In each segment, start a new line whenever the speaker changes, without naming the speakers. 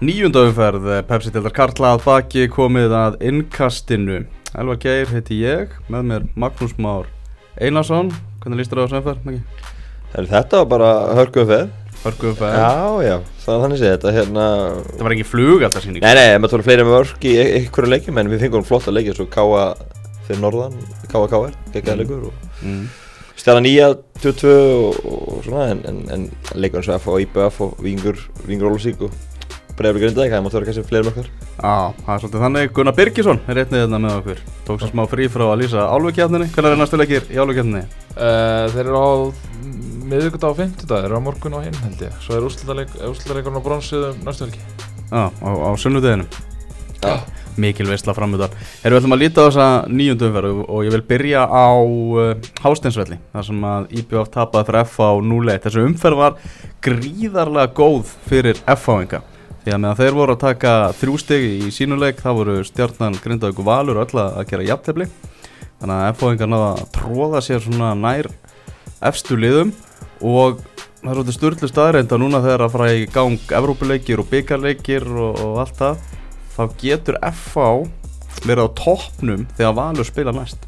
Nýjundauðumferð, Pepsi Tildar Karla að baki komið að innkastinu. Elvar Geir heiti ég, með mér Magnús Már Einarsson. Hvernig líst þér á þessu umferð, Maggi?
Þetta var bara hörkuum feð.
Hörku umferð.
Já, já, þannig sé þetta hérna...
Það var ekki flug alltaf síning.
Nei, nei, maður tóla fleiri með örk í einhverju leikjum en við fengum flotta leikjum svo Káa fyrir norðan, Káa Káar, geggaði leikur og
Mm.
stjala nýja 22 og, og svona en, en, en leikur eins og F og IBF og Vingur, Vingur Ólusík og Breiður Grindavík, það mátt vera kannski fleiri með okkar.
Já, það er svolítið þannig. Gunnar Birgisson er einnig þetta með okkur. Tók sér smá frí frá að lýsa álfukjarninni. Hvernig er næstu leikir í álfukjarninni?
Uh, þeir eru á miðugudag og fimmtudag, þeir eru á morgun og hinn held ég Svo er úrslutaleikurinn á bronsiðum næstu helgi
Já, á, á sunnudeginum.
Já.
Mikil veistla framöðar. Erum við ætlum að líta á þessa nýjundu umferð og ég vil byrja á uh, Hásteinsvelli. þar sem að IBF tapaði fyrir FH 0-1. Þessu umferð var gríðarlega góð fyrir FH-inga. Því að meðan þeir voru að taka þrjú stig í sínuleik, þá voru stjarnan Grindavík og Valur öll að gera jafntefli. Þannig að FH-ingar náða að tróða sér svona nær efstu liðum og það er svolítið sturglu staðreind að núna þegar að fara í gang Evrópuleikir og byggarleikir og, og allt það þá getur FH verið á toppnum þegar Valur spila næst.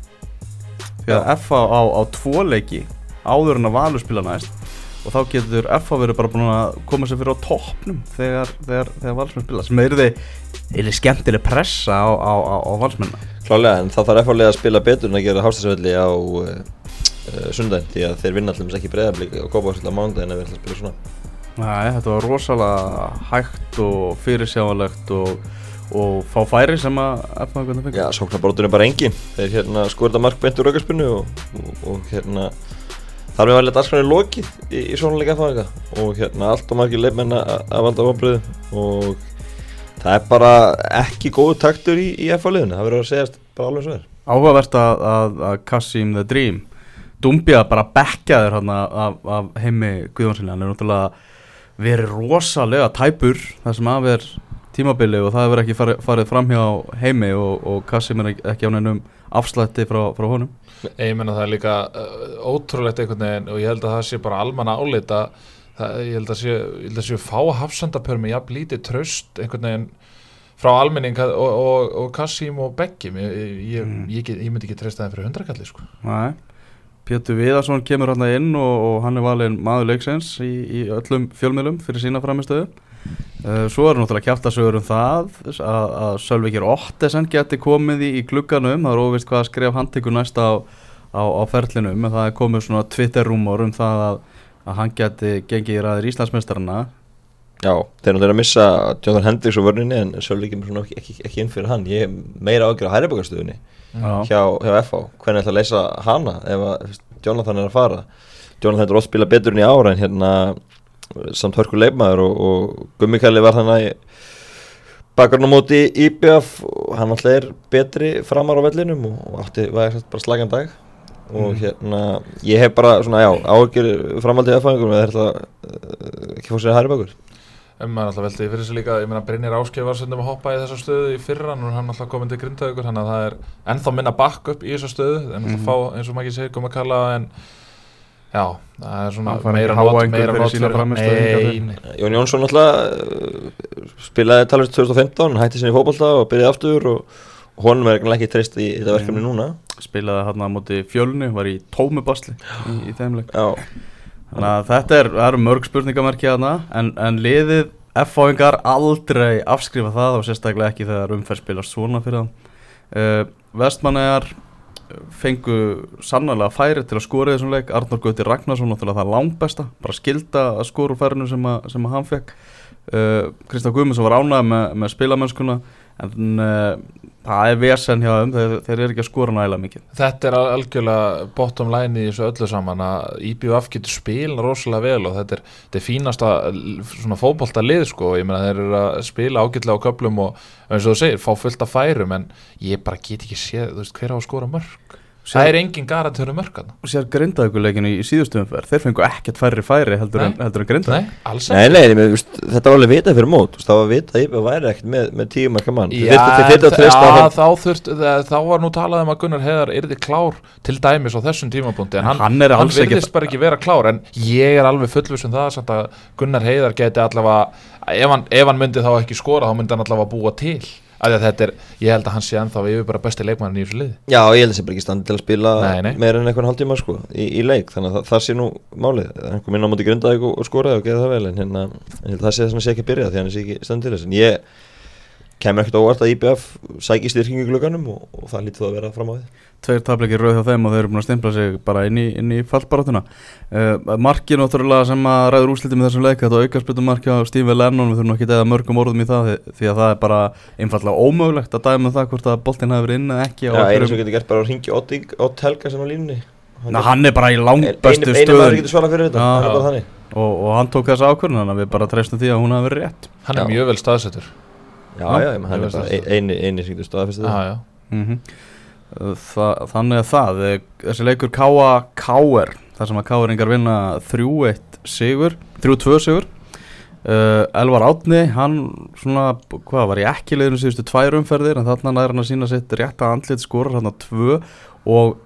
Því að FH á, á tvo leiki áður en að Valur spila næst og þá getur FH verið bara búin að koma sér fyrir á toppnum þegar, þegar, þegar Valsmenn spila sem er þið skemmtileg pressa á, á, á, á Valsmenna
Klálega, en það þarf efallega að spila betur en að gera Hásteinsvelli á uh, uh, sundaginn því að þeir vinna allum ekki breyðablík og kópa á mándaginn við ætlum að spila svona.
Nei, þetta var rosalega hægt og fyrirsjáanlegt og, og fá færi sem að FH
Já, sóknarbortur er bara engin. Þeir hérna skorða mark beint úr aukarspunni og, og, og hérna þar með valið dagskrænir lokið í, í svona leika fáinga og hérna allt og margir leifmenn að valda vonbröðu og það er bara ekki góðu taktur í, í FH-liðinu, það verður að segjast bara alveg svo er.
Áhugavert að, að, að Kassim the Dream Dumbia bara bekkaður hann af, af heimi Guðjónsinni, hann er náttúrulega verið rosalega tæpur það sem af er tímabili og það hefur ekki farið, farið fram hjá heimi og, og Kassim er ekki- á neinum afslætti frá, frá honum
Ég menna það er líka uh, ótrúlegt einhvern veginn og ég held að það sé bara almanna álita það, ég held að sé, ég held að sé fá hafsandapör með jafn lítið tröst einhvern veginn frá almenning og, og, og Kassim og Beggi ég, ég,
Mm.
ég, ég myndi ekki treysta þeim fyrir hundrakalli sko.
Nei. Pétur Viðarsson kemur hann inn og, og hann er valinn maður leiksins í, í öllum fjölmiðlum fyrir sína framistöðu svo er náttúrulega kjáltasögur um það að, að Sölvikir Ottesen geti komið í, í glugganum það er óvist hvað að skref handtekur næst á, á, á ferlinum en það er komið svona Twitter-rúmor um það að, að hann geti gengið í ræðir Íslandsmeistarana
Já, þeir náttúrulega að missa Jonathan Hendricks á vörninni en sjálf ekki, ekki, ekki, ekki inn fyrir hann. Ég er meira ágjör á hæribokarstöðunni
Já.
hjá, hjá FH. Hvernig ætla að leysa hana ef að þú veist, Jonathan er að fara? Jonathan er oft spila betur en í ára en hérna samt hörku leifmaður og, og Gummikæli var þannig í bakarn á móti IBF og hann alltaf er betri framar á vellinum og átti var bara slagan dag. Og hérna ég hef bara svona já ágjör framaldið FH-ingum eða ætla uh, ekki fór sér hæri bakur
en maður alltaf veldi fyrir sig líka ég meina Brynir Áskei var stundum að hoppa í þessa stöðu í fyrra og hann alltaf komin til Grindavíkur þannig að það er ennþá minna backup í þessa stöðu en
Mhm.
að fá eins og maður ekki segir koma að kalla en já, það er svona meira
einhver
meira
fyrir
nei,
hingað
nei.
Jón Jónsson alltaf uh, spilaði talvist 2015 hætti sinni í fótbolta og byrjaði aftur og, honum er ekki treyst í þetta verkefni núna.
Spilaði hann á móti fjölni var í tómu basli í, í þeimleik
Já,
Þannig að þetta er, eru mörg spurningamerki þarna en, en liðið F-fáingar aldrei afskrifa það og sérstaklega ekki þegar umferð spilast svona fyrir það uh, Vestmannegar fengu sannlega færi til að skora þessum leik. Arnór Gauti Ragnarsson náttúrulega það langbesta bara skilda að skora úr færinu sem, sem að hann fekk uh, Kristján Guðmundsson var ánægð með, með spilamennskuna en uh, það er vesen hjá þeim þeir, þeir eru ekki að skora nægilega mikið.
Þetta er al- algjörlega bottom line í þessu öllu saman að IBF getur spila rosalega vel og þetta er, þetta er fínasta svona fótbolta lið sko. Ég meina þeir eru að spila ágætlega á köflum og eins og þú segir, fá fullt af færum en ég bara get ekki séð, þú veist, hver á að skora mörg það er engin garantur um mörkan
og sér grindaðuguleikinu í síðustu umferð. Þeir fengu ekkert færri færi heldur en, en grindaði
nei, alls
Nei, nei, nei, nei þetta var alveg vitað fyrir mót. Það var vitað að Íbjöf væri ekkert með, með tíu marka mann. Þeir
Já,
þeir þyrftu að
en
treysta á
það-
hann.
þá, þurft, þá var nú talað um að Gunnar Heiðar yrði klár til dæmis á þessum tímapunkti en hann,
hann er
hann
alls ekki-
virðist bara ekki vera klár en ég er alveg fullvis um það samt að Gunnar Heiðar geti allavega ef hann, ef hann myndi þá ekki skora þá myndi hann allavega búa til. að þetta er, ég held að hann sé ennþá yfir bara besti leikmann í þessu liði.
Já, ég held að það sé bara ekki standi til að spila meira en einhvern hálftíma sko, í, í leik. Þannig að það, það sé nú málið. Hann kom inn á móti grindaði og, skoraði og geði það vel en hérna, það sé sé ekki að byrja því hann sé ekki standi til þess. En ég kemur ekkert óvart að IBF sæki styrkingu í glögganum og, og það lítið að vera fram á því
tveir tapleikir rauð hjá þeim og þeir eru búin að stimpla sig bara inn í, inn í fallbarátuna uh, marki náttúrulega sem að ræður úrslitum í þessum leik þetta aukarspiltum marki á Steve Lennon við þurfum ekki að eða mörgum orðum í það því, því að það er bara einfallega ómögulegt að dæma um það hvort að boltinn hafi verið inn eða ekki
Já, einu
einhverjum-
sem getur gert bara að ringi Ott Helgason á línunni
Ná, hann er bara í langbæstu
einu, einu maður
stöðun
getur svarað fyrir þetta
Já.
það er
Já.
bara þannig
og, og hann tók þessa ákvörðun þannig að við bara treystum því að hún hafi verið rétt
hann er
Já.
mjög vel staðsettur
Já, já, já, hann er bara
það.
ein- eini, eini sem getur staðfest
já,
þetta
já.
mm Þa, Þannig að það eh, þessi leikur Káa Káer þar sem að Káeringar vinna 3-1 sigur 3-2 sigur uh, Elvar Átni hann svona, hvað var ég ekki leiðinu síðustu tvær umferðir en þarna næður hann að sína sitt rétta andlit skorar hann að tvö og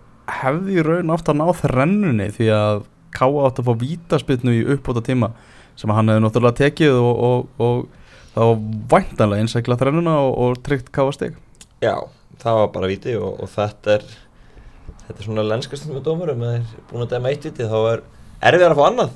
hefði í raun átt að ná þrennunni því að Káa átt að fá vítaspilnu í uppbóta tíma sem hann hefði náttúrulega tekið og, og, og það var væntanlega einsækla þrennuna og, og tryggt Káa stig
Já, það var bara viti og, og þetta er þetta er svona lenskast með dómurum að þeir búin að dæma eitt viti þá er erfið að fá annað.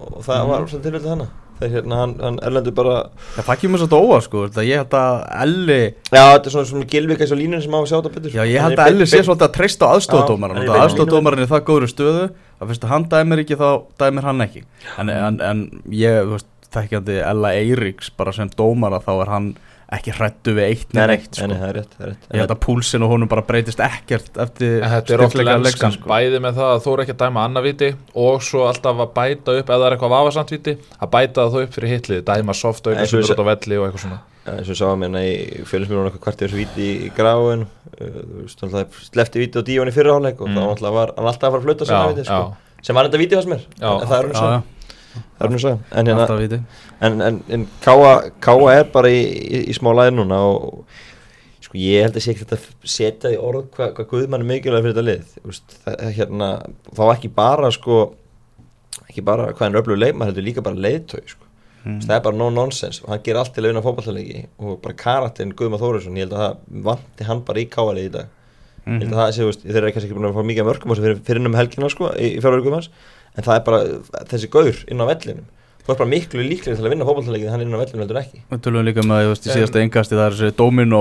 Og það
Mhm.
var svona tilvægt hana þeir hérna, hann, hann erlendur bara
Já, það kemur svolítið óvart sko, þetta ég held að Elli,
Já, þetta er svona, svona gilvika eins og línun sem á að sjá þetta betur
já ég
er
að Elli sé svolítið að treysta á aðstofdómaran
er
og aðstofdómaran er það góður stöðu að fyrst að hann dæmir ekki þá dæmir hann ekki. En, en, en ég, þú veist, þekkjandi Ella Eiríks bara sem dómara þá er hann ekki hrættu við eitt nefn eitt sko.
það er rétt, það er rétt
ég held að púlsin og honum bara breytist ekkert eftir
er
styrkleika leiksins, sko.
bæði með það að þú er ekki að dæma annað viti og svo alltaf að bæta upp, ef það er eitthvað vafasamt viti, að bæta það upp fyrir hitlið, dæma soft
og
sem
við
er út á velli og eitthvað svona.
Eins og sáum hérna í fjölusmjörnum eitthvað kvartir þessu víti í, gráin uh, slefti víti á díón í fyrirháleik og
Mm.
þá náttúrulega var hann alltaf að fara að flöta sem sko. var þetta víti hans mér það er hann svo en hérna en, en, en Káa, Káa er bara í, í, í smá læði núna og sko ég held að sé ekki þetta setja í orð hvað hva Guðmann er mikilvæg fyrir þetta lið veist, það, hérna, þá ekki bara sko ekki bara hvað hann er öflug leikmann heldur líka bara leiðtög sko.
Mm.
það er bara no nonsense og hann ger allt til að vinna fótballtaleiki og bara karatinn Guðmann Þórisson ég held að það vanti hann bara í Káa í dag
Mhm.
ég held að það sé, þeir eru kannski ekki búin að fá mikið mörgum fyrir, fyrir um helgina sko í, fjárverku hans en það er bara þessi gaur inn á vellinum. Þú er bara miklu líklega til að vinna fótballtaleiki hann inn á vellinum heldur ekki.
Við tölum líka með að ég veist í síðasta engasti það er þessi domino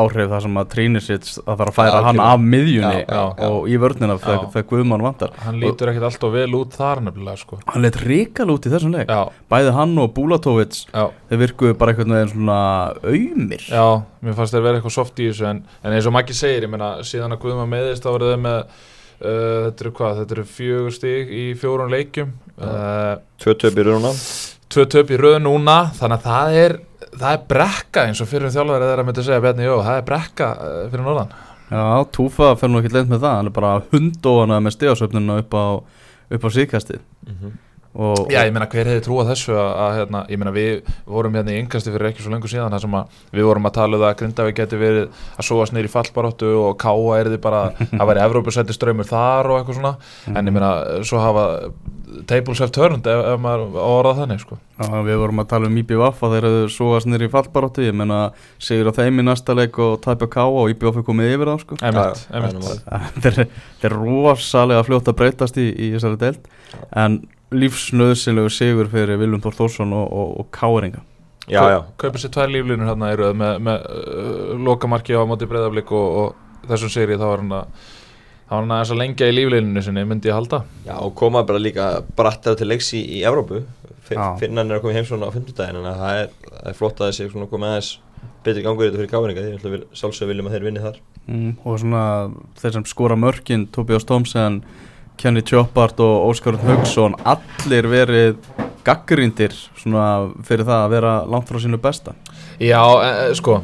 áhrif þar sem að trínir sitt að það að færa
Já,
hann af miðjunni
Já, já,
og í vörnina þegar Guðmann vantar.
Hann lítur ekkert alltaf vel út þar nefnilega, sko.
hann leitt ríkal út í þessum leik.
Já,
bæði hann og Búlatovits þeir virkuðu bara einhvern veginn svona auðmir
já, mér fannst þeir vera eitthvað soft í þessu en, en eins og Maggi segir, ég meina, síðan að Guðma meðist þá voru þeir með, uh, þetta eru hvað, þetta eru fjögur stig í fjórun leikjum, uh,
tvö töp í runa
tvö töp í röð núna þannig að það er, það er brekka eins og fyrir þjálfari þeirra myndi segja Bjarni Jó, það er brekka uh, fyrir norðan.
Já, Túfa fer nú ekki leint með það hann er bara hundóana með stegasöfnuna upp á upp á síðkastið og,
Já, ég meina hver hefði trúað þessu að, að hérna, ég meina við vorum hérna í yngasti fyrir ekki svo lengur síðan þar sem að við vorum að tala um það að Grindavík geti verið að sóast neyri fallbaróttu og Káa er því bara að væri Evrópusætti ströymur þar og eitthvað svona. En ég meina svo hafa tables have turned ef, ef maður orðað þannig sko.
Já, við vorum að tala um IBVF að þeir hefðu súast nýri í fallbaróttu ég menna sigur á þeim í næsta leik og tæpa K og IBVF er komið yfir þá sko.
Emitt,
Það
lífsnöðsynlegu sigur fyrir Viljum Þór Þórsson og, og, og Káringa.
Já, já,
Kaupið sér tvær líflínur hérna í röð með, með uh, lokamarki á móti breyðablík og, og þessum sigri þá var hann að þá var hann aðeins að lengja í líflínunni sinni myndi ég halda.
Já og koma bara líka brattar til leiks í, í Evrópu.
Já.
finnan er að koma í heimsóna á 50 daginn en það er, það er flott að þessi svona koma aðeins betri gangur í þetta fyrir káringa því við sjálfsög viljum að þeir vinni þar.
Mm, og svona þeir sem skora mörkin Tobias Thompson, Kenny Choppart og Óskar Haugsson allir verið gaggríndir svona fyrir það að vera langt frá sínu besta?
Já, e, e, sko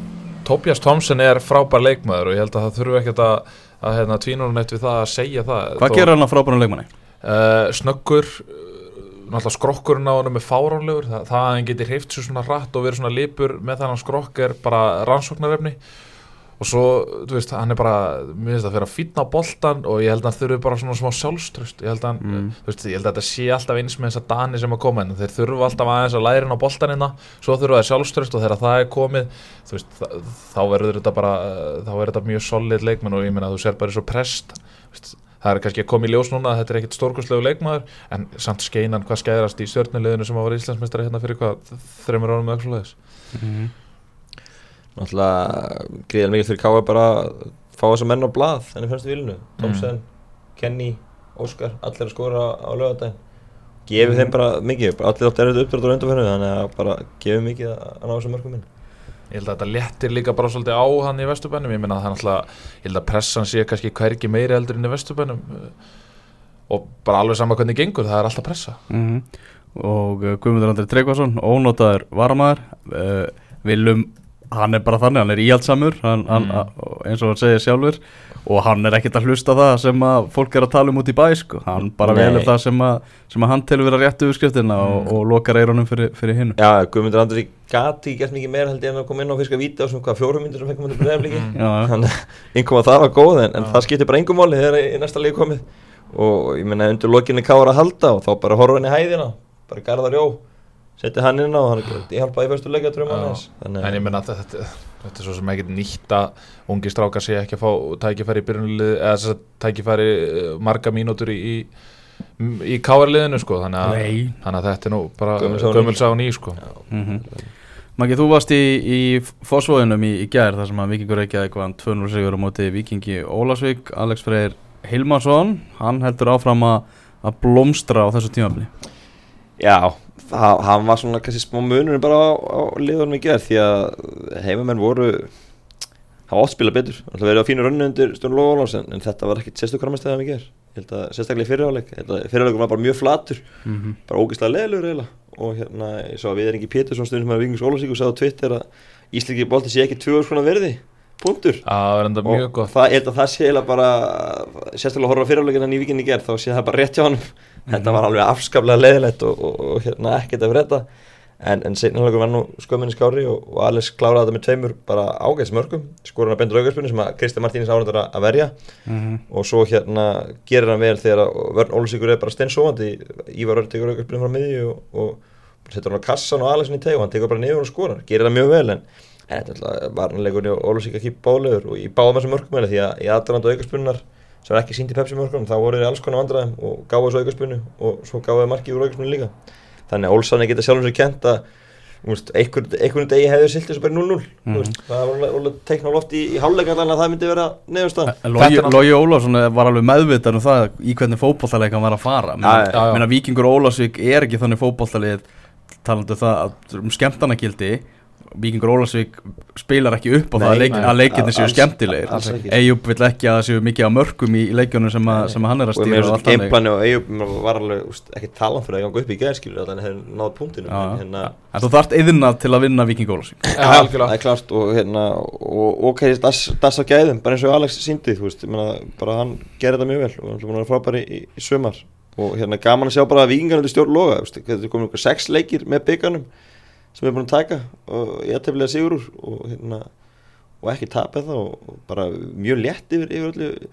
Tobias Thompson er frábær leikmaður og ég held að það þurfi ekkert að að hérna, tvínur neitt við það að segja það.
Hvað gerir hann að frábærum leikmanni?
Uh, snöggur náttúrulega skrokkurinn á hann er fáránlegur. Það, það að hann geti hreift svo svona rætt og verið svona lipur með þannig skrokk er bara rannsóknarefni og svo, þú veist, hann er bara mér finnst það að fyrir að fýtna á boltan og ég held að hann þurfi bara svona smá sjálfströst ég held að, hann,
Mm.
þú veist, ég held að þetta sé alltaf eins með þessa dani sem að koma en þeir þurfa alltaf aðeins að læra inn á boltanina svo þurfa það sjálfströst og þegar það er komið veist, þa- þá verður þetta bara þá verður þetta mjög solid leikmenn og ég meina þú sér bara svo prest. Veist, það er kannski að koma í ljós núna að þetta er ekkit stórkostlegu leikmaður en samt skeinan hvað skeiðrast í stjórnuleginu sem að var Íslandsmeistari hérna fyrir hvað þreymur árum eða eitthvað svoleiðis
Náttúrulega gríðan mikið fyrir Káa bara að fá þessa menn á blað í fremstu vilinu Tomsen, Kenny, Óskar allir að skora á lögadaginn gefið þeim bara mikið, bara allir átt erfið uppdrátt á undanferðu þannig að bara gefið mikið að að ná þessum mörgum minn
Ég held að þetta léttir líka bara svolítið á hann í Vesturbænum ég meina að það er náttúrulega, ég held að pressan sé kannski hvergi meiri heldur inn í Vesturbænum. Og bara alveg sama hvernig gengur, það er alltaf pressa.
Mhm. og uh, Guðmundur Andri Tryggvason ónótaður varamæður uh, Willum, hann er bara þannig hann er íhaldsamur hann, hann,
Mm.
a- eins og hann segir sjálfur og hann er ekkert að hlusta það sem að fólk er að tala um út í bæ sko. hann bara
Nei.
velur það sem að, sem að hann telur vera réttu uppskriftina og,
Mm.
og lokar eirunum fyrir, fyrir hinnu
Já, Guðmundur Andri gati gert mikið meira held ég en að koma inn á fiska víti á svona hvað fjórum myndir sem fengum hann til bregðarbliki
Mm.
Já,
þannig að innkoma það var góð en, en það skiptir bara máli þegar í næsta leik komið og ég menna undir lokinni Káar að halda og þá bara horfa hann í hæðina bara Garðar Jó, setja hann inn á og hann er í fyrstu leika trúum
Já.
hann
en ég meina að þetta, þetta er svo sem ekkert nýtt að ungi strákar sé ekki að fá tækifæri í byrjunlið eða þess að tækifæri uh, marga mínútur í, í, í káarliðinu sko. Þannig að, þannig að þetta er nú bara
Gömul saga og ný.
sko.
Mm Maggi, þú varst í, í fósfóðinum í, í gær þar sem að Víkingur Reykjavík vann 2-0 sigur á móti Víkingi Ólasvík Alex Freyr Hilmarsson hann heldur áfram að, að blómstra á þessu tímafli
Já, það, hann var svona kannski smá munurinn bara á, á liðunum í gerð því að heimamenn voru hafa oft spilað betur. Það verið á fínu rönnu undir Stjórn Lóðalás en, en þetta var ekkit sérstu kramastæðan í gerð Ég held að sérstaklega í fyrirháleik Fyrirháleikum var bara mjög flatur.
Mm -hmm.
bara ógeðslega leðilegur eiginlega. Og hérna, ég sá að við erum ekki Pétursson stundum sem er Víkings Ólasík og sagði á Twitter að Ísliki bolti sé ekki tvö svona verði punktur. Og það, ég held að það sé eiginlega bara sérstaklega að horfa fyrirháleikin hann í Víkinni gerð þá sé það bara rétt hjá hann þetta var alveg afskaplega leðilegt og, og, og hérna ekkert að verða en, en seinanleikur var nú skömminni skári og, og Alex kláraði þetta með tveimur bara ágæðs mörgum skorur hann að bendur aukarspunni sem að Kristi Martínis árundar að verja. Og svo hérna gerir hann vel þegar vörn Ólusíkur er bara steinsóandi Ívar Örn tekur aukarspunni frá miðju og, og setur hann á kassan og Alexin í teg og hann tekur bara niður og skorar, gerir það mjög vel en þetta er alltaf varnarleikurinn og Ólusík ekki bálegur og ég báðum þessum mörgum því að í aðdraðan og aukarspunnar sem er ekki sínt í Pepsi mörgum þá voru þeir alls konar vandræðum og gáðu þessu aukarspunni og svo gáðu þeir markið úr aukarspunni líka þannig að Olsson geta sjálfum sér kent að einhvern, degi hefur silt þessu bara 0-0
Mhm.
mm. það var alveg- á loft í, í hálfleika allan að það myndi vera
er náttúrulega-
Logi Ólafsson var alveg meðvitað um það í hvernig fótballtaleik hann var að fara
já.
Meina, Víkingur Ólafsvík er ekki þannig fótballtalið talandi um það að um skemmtanagildi Víkingur Ólafsvík spilar ekki upp á það
Nei,
að, leik,
nei.
að leikirni séu skemmtilegir
ekki.
Eyjup vill ekki að það séu mikið á mörgum í, leikjunum sem, að-
Nei.
sem að hann er að
og
stýra
mér
og
finnst
allt þannig.
gameplani og Eyjup var alveg ekki talan fyrir að ganga upp í gæðskilur allan hefur náð punktinu
Já, já.
en hérna
En þú þarft yðna til að vinna Víking Ólafsvík
Já,
það er klart og hérna og ok, das, das á gæðum, bara eins og Alex síndi þú veist, ég meina, bara hann gerði þetta mjög vel og hann er að vera frábæri í, í sumar og hérna gaman að sjá bara að vikingarnir stjórn loga, þetta er komin ykkur sex leikir með byggarnum sem er búin að taka og ég ætla sigur úr og hérna og ekki tapja það og, bara mjög létt yfir, yfir öllu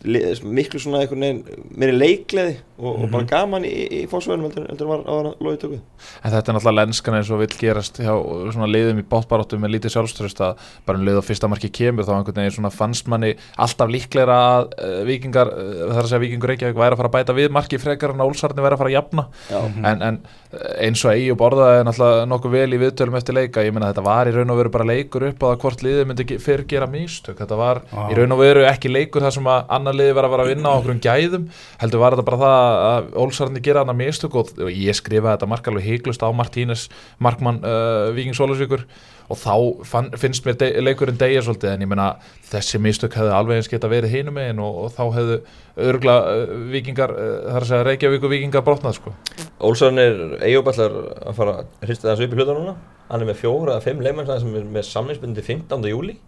miklu svona einhvern veginn meiri leikleði og, og bara gaman í, í fósvæðunum heldur, heldur en var á hann loðið tökuð
En þetta er náttúrulega lenskan eins og vill gerast hjá svona liðum í bátbaráttu með lítið sjálfströst að bara um leið og fyrsta marki kemur þá einhvern veginn svona fannst manni alltaf líklegra að uh, vikingar, uh, það er að segja vikingur Reykjavík væri að fara að bæta við marki frekar en að Úlsarni væri að fara að jafna.
Já,
en, en eh, eins og eigi og borðaði náttúrulega nokkuð vel í viðtölum eftir leika. Ég meina þetta var í raun og veru bara leikur upp þar sem að vera að vinna á okkur um gæðum. Heldur var þetta bara það að Ólsarni gera hann að mistök og, ég skrifaði þetta mark alveg heiklust á Martínes Markmann uh, Víkings Ólusvíkur og þá fann, finnst mér de, leikurinn degja svolítið en ég meina þessi mistök hefði alveg eins geta verið hinum megin og, og þá hefðu örgla uh, vikingar, uh, þar að segja Reykjavík og vikingar brotnað sko.
Olsson er ætlar að fara að hrista þessu upp í hluta núna. Hann er með fjóra fimm leikmenn sem er með samlingsbundið 15. júli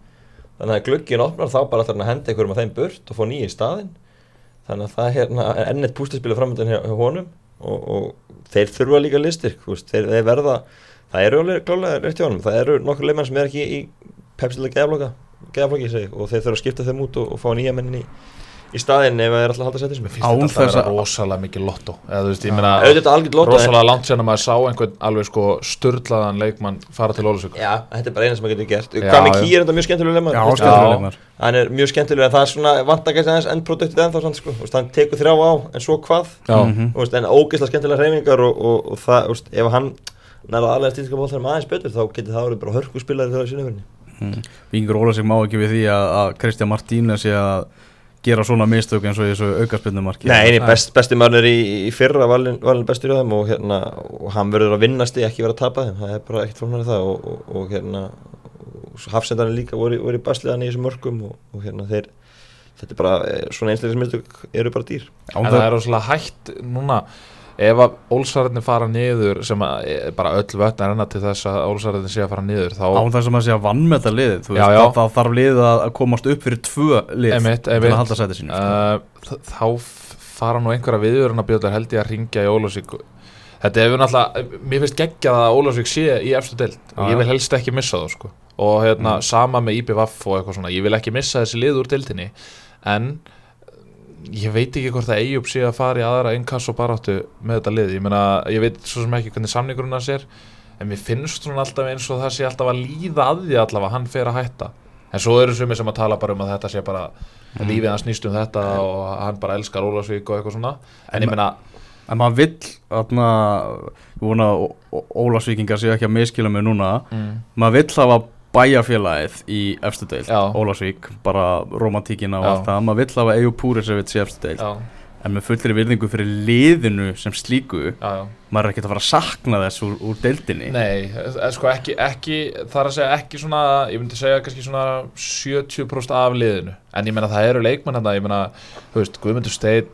þannig að glugginn opnar þá bara ætlar hann að henda einhverjum að þeim burt og fá nýja í staðinn. Þannig að það er hérna, ennett pústaspilu framöndan hjá, hjá honum og, og þeir þurfa líka listir þeir, þeir verða, það eru klálega rétt hjá honum, það eru nokkur leikmenn sem er ekki í pepsilega geðaflokki og þeir þurfa að skipta þeim út og, og fá nýja mennin í, í staðinn ef það er alltaf að halda sæti sem
Mér finnst
Án
þetta alltaf að vera
að-
rosalega mikið lottó. Eða þú veist, ég meina
auðvitað algjörð lóta
rosalega langt sérna maður sá einhvern alveg sko störlaðan leikmann fara til Ólusvík
Já, þetta er bara eina sem maður getur gert.
Já,
Hvað með
já.
Ký er þetta mjög skemmtilega lemma
Já, skemmtilega leikmaður.
Hann er mjög skemmtilega en það er svona vantakast aðeins endproduktið ennþá sann, sko. Hann tekur þrjá á en svo hvað? En ógeðslega skemmtilega hreyfingar og, og, og það, þú veist, ef hann nærða aðlega stílska bóð þegar aðeins betur þá getur það verið bara hörkuspillari þegar sinni verni
Vingur Óla sig má ekki við því að, að Kristján Martínez sé að gera svona mistök eins og þessu aukarspilnumarki
Nei, nei best, besti er í, í fyrra valin, valin bestur í þeim og, hérna, og hann verður að vinnast í ekki vera að tapa þeim. Það er bara ekkert fórnari það og, og, og hérna hafsendarinn líka voru, voru í basliðan í þessum mörgum og, og hérna þeir þetta er bara, eh, svona einstaklega mistök eru bara dýr.
En það er rosalega hægt núna ef að Ólsarðin fara niður sem að e, bara öll vötn er enna til þess að Ólsarðin sé að fara niður þá
Án þess að maður sé að vannmeta liðið þú
Já,
veist,
já.
Það þarf liðið að að komast upp fyrir tvö lið
Einmitt,
til að halda sæti sínu sko.
uh, þ- þá f- fara nú einhverja viðurinn held ég að ringja í Ólafsvík. Þetta hefur náttúrulega, mér finnst geggjað að Ólafsvík sé í efstu deild. Og ég vil helst ekki missa það sko. Og hérna, sama með IPVF og eitthvað svona ég vil ekki missa þessi lið úr deildinni. En ég veit ekki hvort að Eyjup sé að fara í aðra innkass og baráttu með þetta lið, ég meina, ég veit svo sem ekki hvernig samningurinn hans er en mér finnst svona alltaf eins og það sé alltaf að líða að því allavega, hann fer að hætta. En svo eru sumir sem að tala bara um að þetta sé bara
Mhm.
lífið hans snýst um þetta og hann bara elskar Ólafsvík og eitthvað svona. En ég meina,
En maður vill þarna, ég vona að Ó- Ó- Ólafsvíkingar séu ekki að miskila mig núna.
Mm,
maður vill hafa bæjarfélagið í efstu deild,
Já.
Ólafsvík bara romantíkina og allt það. Maður vill hafa Eyjú Púrisevits í efstu deild.
Já,
en með fullri virðingu fyrir liðinu sem slíku
já,
maður er ekkert að fara að sakna þess úr, úr deildinni.
Nei, eh, sko ekki, ekki, það er að segja ekki svona, ég myndi segja kannski svona 70% af liðinu En ég meina það eru leikmenn þetta, ég meina, þú veist, Guðmundur Steinn,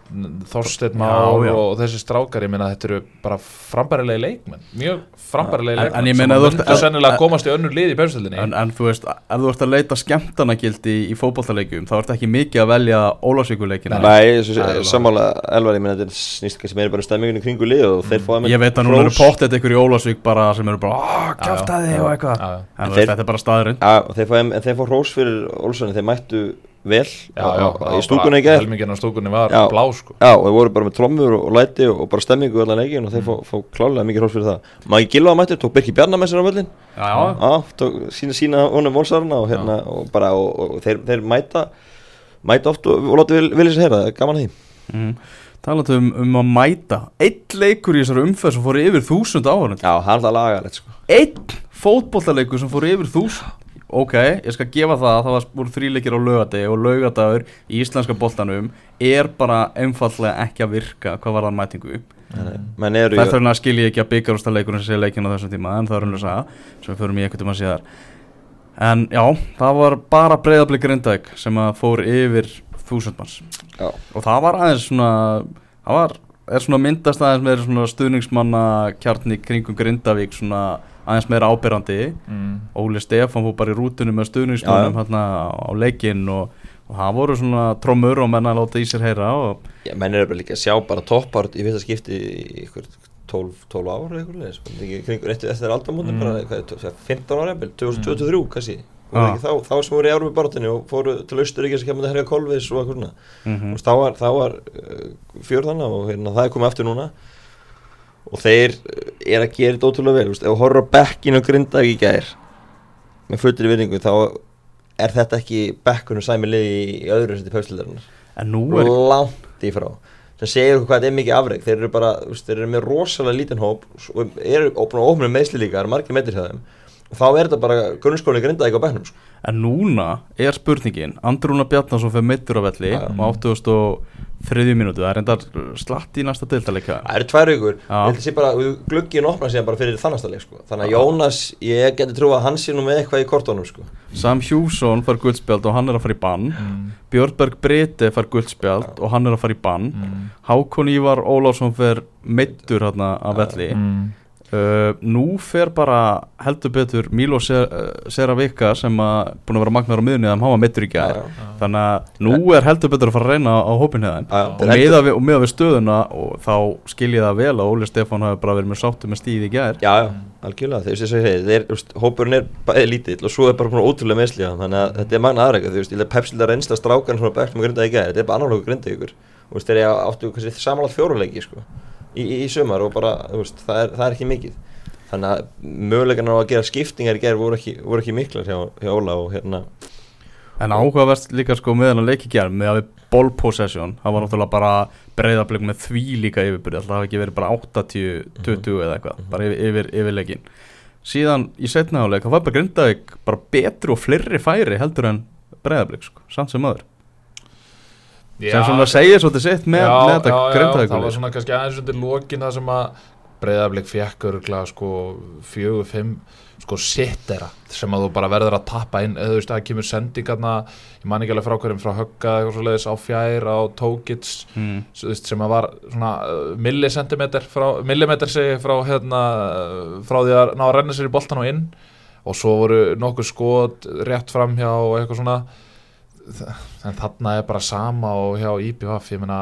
Þorsteinn Már og þessi strákar, ég meina þetta eru bara frambærilegi leikmenn, mjög frambærilegi
En-
leikmenn
en ég
sem
meina
að
þú ert-
myndu
en-
sennilega
en-
komast í önnur lið í benstöldinni
en, en þú veist, ef þú ert að leita skemmtanagildi í fótballtaleikjum þá ert ekki mikið að velja Ólafsvíkuleikina
Nei,
er
sammála elvar, ég menn þetta er snýst kannski meira bara um stemmingunni kringu lið og þeir fá
ég veit að nú eru pottet ykkur í Ólafsvík bara sem eru bara, og
og vel.
Já, já,
í stúkunni gær.
Helmingin á stúkunni var
Já.
blá, sko.
Já, og þeir voru bara með trommur og, og læti og, og bara stemmingu allan leikin og þeir fá, fá klálega mikið hrós fyrir það. Magi Gilva mættur, tók Birki Bjarnar með sér á völlin
já, já.
Já, tók sína, sína honum volsarna og hérna og bara, og, og þeir, þeir mæta mæta oft og, og láta vil, vilja sér heyra, er gaman að því?
Mm. talandi um, um að mæta eitt leikur í þessari umferð sem fór yfir þúsund áhörund
Já, hann er það lagalegt sko.
Einn fótbollaleikur sem fór yfir þúsund ok, ég skal gefa það að það var voru þríleikir á laugadegi og laugadagur í íslenska boltanum er bara einfallega ekki að virka hvað var það mætingu Þetta er að skilja ekki að byggarústa leikurinn sem sé leikin á þessum tíma en það er raunlega að saga sem við förum í einhvern tíma síðar. En já, það var bara breyðablik Grindavík sem að fór yfir þúsundmanns og það var aðeins svona það var, er svona myndast aðeins svona stuðningsmanna kjarni kringum Grindavík svona aðeins meira ábyrrandi
mm.
Óli Stefán fór bara í rútunum með
já.
hérna á leikinn og, og það voru svona trommur og menna láta í sér heyra og
Já, menn eru bara líka að sjá bara toppart í fyrsta skipti í ykkur 12, 12 ára eitthvað ekki kringur eftir, aldamótin
Mm.
bara hvað, er, 15 ára jafnvel, 2023 kannski og
Já.
ekki þá, þá sem voru í árum í baráttinni og fóru til Austuríkja sem kemur að herja kolvis og eitthvað svona
mm
og þá var, var uh, fjör þannig og hérna, það er komið aftur núna og þeir uh, er að gera þetta ótrúlega vel ef á bekkinu og grinda ekki í gær með fullri virðingu þá er þetta ekki bekkunum sæmi liði í, öðru seti
nú er
langt í frá. Sem segir hvað þetta er mikið afreg þeir eru bara, þeir eru með rosalega lítinn hóp og eru opna meðsli líka það eru margir meðlir hjá þeim þá er þetta bara grunnskóli grindaði á bekknum sko.
En núna er spurningin Andrúna Bjarnason fyrir meittur á velli
Já.
á 83 mínútu það er endar slatt í næsta deildarleika
það eru tvær held að sé bara glugginn opna síðan bara fyrir þannastarleik sko. þannig að Jónas, ég geti trú að hann sé nú með eitthvað í kortónum sko.
Sam Hjússon fær guldspjald og hann er að fara í bann
Mm.
Björnberg Briti fær guldspjald og hann er að fara í bann
Mm.
Hákon Ívar Ólásson fer meittur hérna að velli
Mm.
Uh, nú fer bara heldur betur Milo Seravika sem að búin að vera magnar á miðunni þegar hann var mittur í
já.
þannig að nú er heldur betur að fara að reyna á hópin hefðin
Já,
og meða við, og við stöðuna og þá skil ég það vel að Óli Stefán hafi bara verið með sáttu með stíð í gær.
Já, já, algjörlega, þeir þeir, þú veist, hópurinn er bæði lítill og svo er bara ótrúlega meðsliða, þannig að þetta er magna aðrækja, þú veist, ég leið pepsilega reynsta strákan svona bækt með grindaði gæði, þetta er bara annarlóku grindaði ykkur, þú veist, þeir eru áttu samanlátt fjóruleiki, sko, í, í, sumar og bara, veist, það er, það er ekki mikið, þannig að mögulegan á að gera skiptingar í gæði voru ekki, voru ekki miklar hjá, hjá Óla og hérna,
En áhugaverst líka sko með hann að leiki gær með að við ball possession það var náttúrulega bara breyðablík með því líka yfirbyrði, alltaf hafi ekki verið bara 80-20 eða eitthvað, bara yfir, yfir, yfir leikin síðan í setna áleik það var bara Grindavík bara betri og fleiri færi heldur en breyðablík sko, samt sem öður sem svona segir svolítið sitt með,
já,
með þetta
já, já,
Grindavík
það var svona kannski aðeins undir lokin það sem að breyðarblik fekk öruglega sko fjögur, fimm sko sittera sem að þú bara verður að tappa inn. Eða þú veist að það kemur sendingarna ég man ekki alveg frá högga leiðis á fjær á tókits
mm.
sem að var svona uh, millisentimeter frá, millimeter segi frá hérna frá því að ná að renna sér í boltan og inn. Og svo voru nokkuð skot rétt fram hjá eitthvað svona en þarna er bara sama og hjá IPVF, ég meina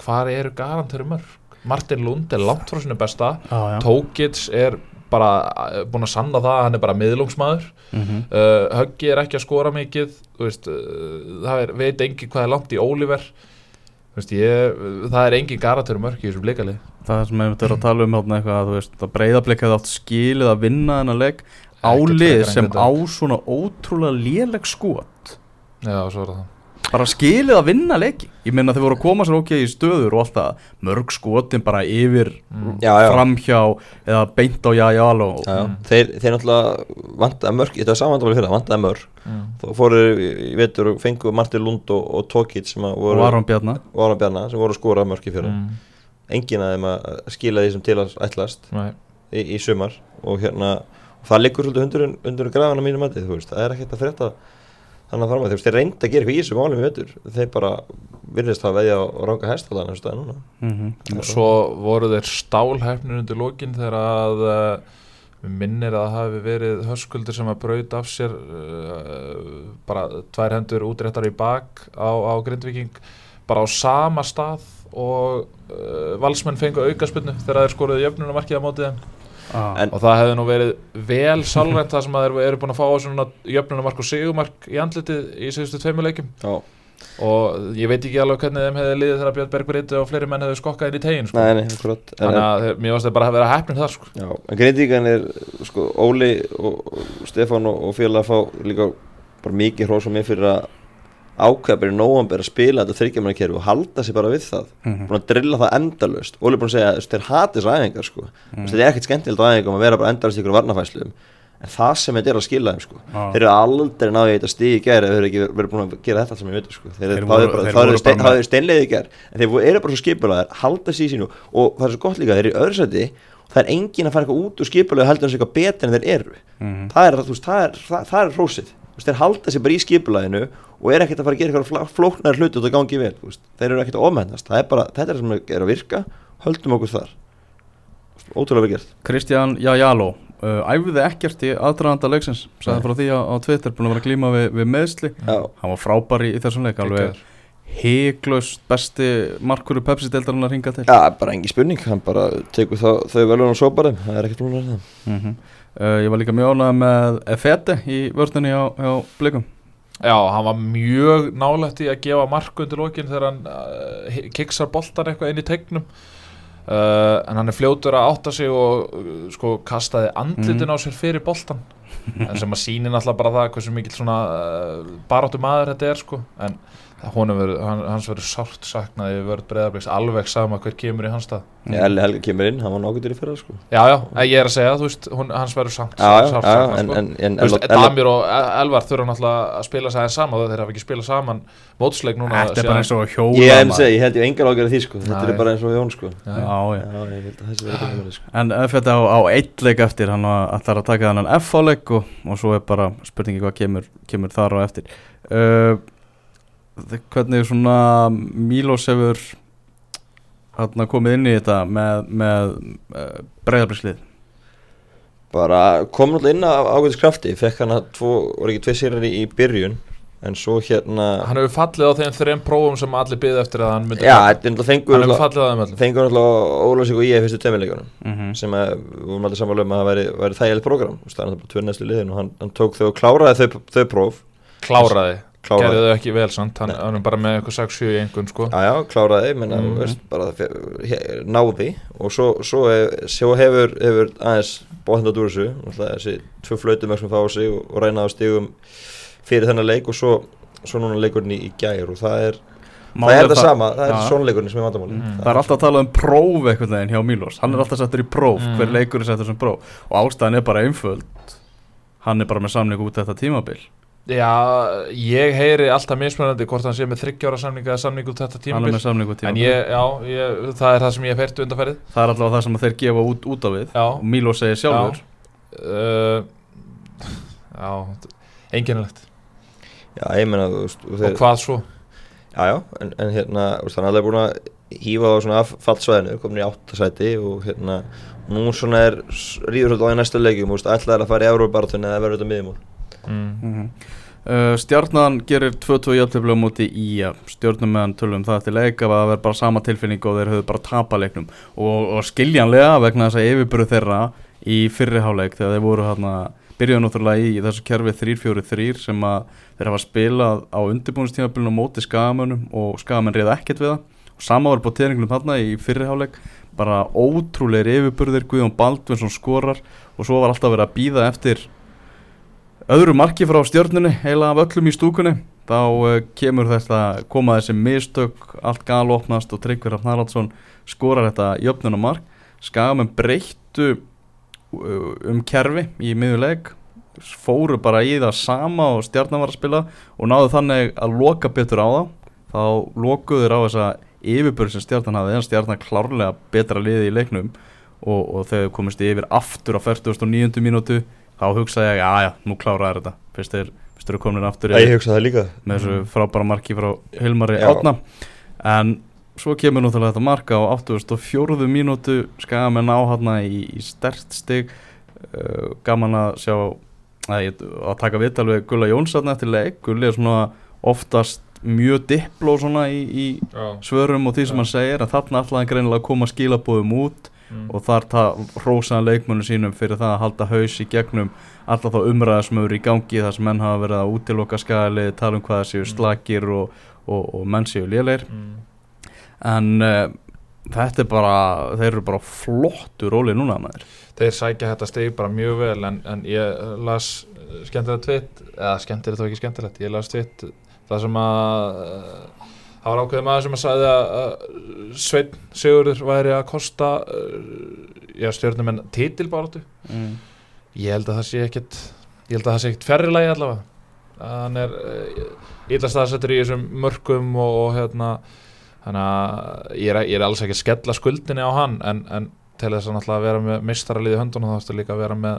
hvar eru garanteru mörg? Martin Lund er langt frá sinni besta
já.
Tókits er bara uh, búin að sanna það að hann er bara miðlungsmaður
Mm -hmm.
uh, Höggi er ekki að skora mikið veist, uh, það er, veit engi hvað er langt í Oliver Þú veist, ég, það er engin garanteru mörg í þessu blikalið
það sem við verðum að tala um eitthvað veist að breyðablík hefði átt skilið að vinna þennan
Ekkert
álið sem á svona ótrúlega léleg skot
Já, svo er það
bara skilið að vinna leiki ég meina þau voru að koma sér ok í stöður og alltaf mörg skotin bara yfir
Mm.
Já, já.
framhjá eða beint á jæjál og
já, já,
Mm.
þeir, þeir náttúrulega vantaði mörg, þetta var samandáli fyrir það, vantaði mörg,
mm.
þá fóru í vetur og fengu Martin Lund og, og Tókic sem voru,
Aron Bjarnar
og Aron Bjarnar sem voru að skora mörg í fjöra
Mm.
engin að þeim að skila því sem til að ætlast
Nei.
í, í sumar og hérna og það liggur svolítið undir, undir grafana mínu mati þú veist, það er ekkert að frétta þannig að fram að þú veist, þeir reynda að gera eitthvað í þessu málum í vetur. Þeir bara virðist að veðja og ranga hestalana þessu staði núna.
Mm
og svo voru þeir stálhæfnir undir lokin þegar að uh, minnir að það hafi verið höskuldur sem að braut af sér uh, bara tvær hendur útréttar í bak á, á Grindviking bara á sama stað og uh, valsmenn fengu aukaspinnu þegar þeir skoruðu jöfnunamarkið á mótið þeim
En-
og það hefði nú verið vel sálrænt það sem að þeir eru búin að fá svona jöfnunamark og sigumark í andlitið í síðustu tveimu leikjum
Já,
og ég veit ekki alveg hvernig þeim hefði liðið þegar Björn Bergberg Íttu og fleiri menn hefði skokkað inn í tegin sko.
nei, nei,
þannig að mér varst þeir bara að vera heppnir þar sko.
Já, en Grindíkan er sko, Óli og, Stefán og, og félag fá líka bara mikið hrós á mig fyrir að ákveða bara í nóvambir að spila þetta þryggjamannakerfi og halda sér bara við það
Mhm.
búin að drilla það endalaust Óli er búin að segja að þeir hati þessar æfingar sko. mm. þetta er ekkert skemmtilegt æfingum að vera bara endalaust í ykkur varnafæsluðum en það sem þetta er að skila þeim sko.
Já.
þeir eru aldrei náðu í þetta stíð í gæri ef þeir eru ekki verið búin að gera þetta allt sem ég veit sko. þeir,
Þeir
þeir,
voru-
voru,
þeir
það
bara með-
það eru steinleiði í gæri en þeir eru bara svo skipulaðir, halda sér í sínu og það er svo gott líka, þeir eru í öðru sæti og það er engin að fara eitthvað út úr skipulegu heldur en sér eitthvað betur en þeir eru það er, þú veist, það er, það, það er hrósið Þú veist, þeir halda sér bara í skipulaginu og er ekkert að fara að gera eitthvað flóknar hluti og það gangi vel veist. þeir eru ekkert að ofmennast það er bara, þetta er það sem er að virka. Höldum okkur þar. Ótrúlega vel gert.
Kristján Jajalo uh, æfði ekkert í aðdraðanda leiksins? Sagði frá því á, á Twitter búin að vera að glíma við, við meðsli
Já.
hann var frábær í, þessum leik alveg hygglust besti markur í Pepsi-deildarinnar hinga til.
Já, bara engi spurning, hann bara tekur þá, þau velun og sópar þeim, það er ekkert múlið það.
Mm uh, ég var líka mjög ánægð með Efete í vörðinni á, á blikum.
Já, hann var mjög nálægt í að gefa mark undir lokin þegar hann uh, kiksar boltan eitthvað inn í tegnum. Uh, en hann er fljótur að átta sig og sko kastaði andlitin á sér fyrir boltan en sem að síni náttúrulega bara það hversu mikill svona baráttu maður þetta er sko. En hann, hans verður sárt saknaði vörð breyðabliks alveg sama hver kemur í hans stað.
Elli Helga kemur inn, hann var nokkuð í fyrra sko.
Já, já, ég er að segja, þú veist, hún, hans verður samt
Já, já,
sárt
já,
saknað,
en,
sko. Damir og Elvar þurfa náttúrulega að spila sæðin saman þeir hafa ekki spilað saman mótsleik núna
Þetta er bara eins og hjóla
Ég segi, ég held ég engar ágjörði því sko. þetta er bara eins og Jón sko.
Já,
Já,
held sko.
En Efete á, á eitt leik eftir hann var allar að taka þannan F-leik og, og svo er bara spurningi hvað kemur, kemur þar á eftir uh, Hvernig svona Mílos hefur hann komið inn í þetta með, með uh, breyðablislið
bara kom náttúrulega inn af ágætis krafti fekk hann að tvo, voru ekki tvei sérar í, í byrjun en svo hérna
Hann hefur fallið á þeim þreim prófum sem allir byggði eftir að hann myndi
já, er
Hann hefur
náttúrulega-
fallið á þeim öllum.
fengur náttúrulega Ólafsík og ég í fyrstu tveimileikunum
Mhm.
sem að við vorum alltaf sammála um að það væri, væri þægilegt program það er náttúrulega bara tvö næstu liðin og hann, hann tók þau og kláraði þau, þau próf.
Kláraði,
Kláraði.
gerði þau ekki vel samt Hann, er bara með eitthvað 6-7 í einhvern sko.
Já, já, kláraði, menna,
Mhm.
mm. náði. Og svo, svo, hef, svo hefur, hefur aðeins bóðhund úr þessu. Þessi tvö flautumverk sem fá á sig og, og reyna á stigum fyrir þennan leik og svo, svo núna leikurinn í, í gær og það er, það er það sama, það er svona leikurinn sem er vandamáli
Mm.
Það er alltaf að tala um próf einhvern veginn hjá Mílos Hann er alltaf settur í próf,
Mm.
hver leikur er settur sem próf. Og ástæðan er bara einföld. Hann er bara með samning út þetta tímabil
Já, ég heyri alltaf mismunandi hvort hann sé með 30 ára samning eða samning út þetta
Hann
tímabil.
með samning út
En ég, já, ég, það er það sem ég hef heyrt undanfærið
Það er alltaf það sem þeir gefa út, út á við.
Já.
Og Mílos segir sjálfur.
Uh, Já, einkennilegt.
Já, ég menna, þú veist og
Og
þeir,
hvað svo?
Já, já, en, en hérna, þú veist, hann er búin að hýfa á svona af fallsvæðinu, komin í áttasæti og hérna, nú svona er ríður svolítið á í næsta leikjum, þú veist, ætlaði að fara í Európa-baráttunni eða verður þetta miðjumól
Mm.
mm uh, Stjarnan gerir 2-2 jafntöflu á móti í Stjörnum meðan tölum það eftir leik að það verður bara sama tilfinning og þeir höfðu bara tapa leiknum. Og, og skiljanlega vegna þess að yfirburu þeirra í fyrri háleik þegar þeir voru hérna byrjuðu náttúrulega í, þessu kerfi 3-4-3 sem að þeir hafa spilað á undirbúinistímabilinu á móti skagamönnum og skagamenn reyða ekkert við það. Og sama var på teininglum þarna í fyrri háleik bara ótrúleir yfirburðir Guðjón Baldvinsson skorar og svo var alltaf verið að býða eftir öðru marki frá stjörnunni heila af öllum í stúkunni. Þá uh, kemur þetta koma þessi mistök allt galopnast og Tryggvi Rafn Haraldsson skorar þetta jöfnunamark skagamenn breyttu uh, um kerfi í miðuleik fóru bara í það sama og stjarnan var að spila og náðu þannig að loka betur á það þá lokuður á þessa yfirbörð sem stjarnan hafði en stjarnan klárlega betra liði í leiknum og, og þegar komist yfir aftur á 49. mínútu þá hugsaði ég, já já, nú kláraði þetta. Fyrst þeir, fyrst eru komin aftur
Ég
yfir
hugsa það líka.
með þessu frábæra marki frá Hilmari. Átna en svo kemur náttúrulega þetta marka á 84. mínútu. Skagamenn á hérna í, í stert stig. Uh, gaman að sjá að, að taka viðtal við Gulla Jóns þarna eftir leik. Gulli er svona oftast mjög dipló svona í, í svörum og því sem hann segir en þarna ætlaði hann greinilega að koma skilabóðum út
Mm.
og þar hrósaðan leikmönu sínum fyrir það að halda haus í gegnum alltaf þá umræða sem eru í gangi þar sem menn hafa verið að útiloka skali tala um hvað það séu
Mm.
slakir og, og, og menn séu léleir
Mm.
en uh, þetta er bara þeir eru bara flottur róli núna maður
Þeir sækja þetta stig bara mjög vel en, en ég las skemmtilegt tvitt eða skemmtilegt og ekki skemmtilegt ég las tvitt það sem að það var ákveðið maður sem að sagði að Sveinn Sigurður væri að kosta uh, já, stjórnum en titilbáratu
mm.
ég held að það sé ekkit ég held að það sé ekkit færri lagi allavega. Hann er uh, illa staðsettur í þessum mörkum og, og hérna þannig að ég er, ég er alls ekki að skella skuldinni á hann en, en til þess að vera með mistaralið í höndunum þá þarfstu líka að vera með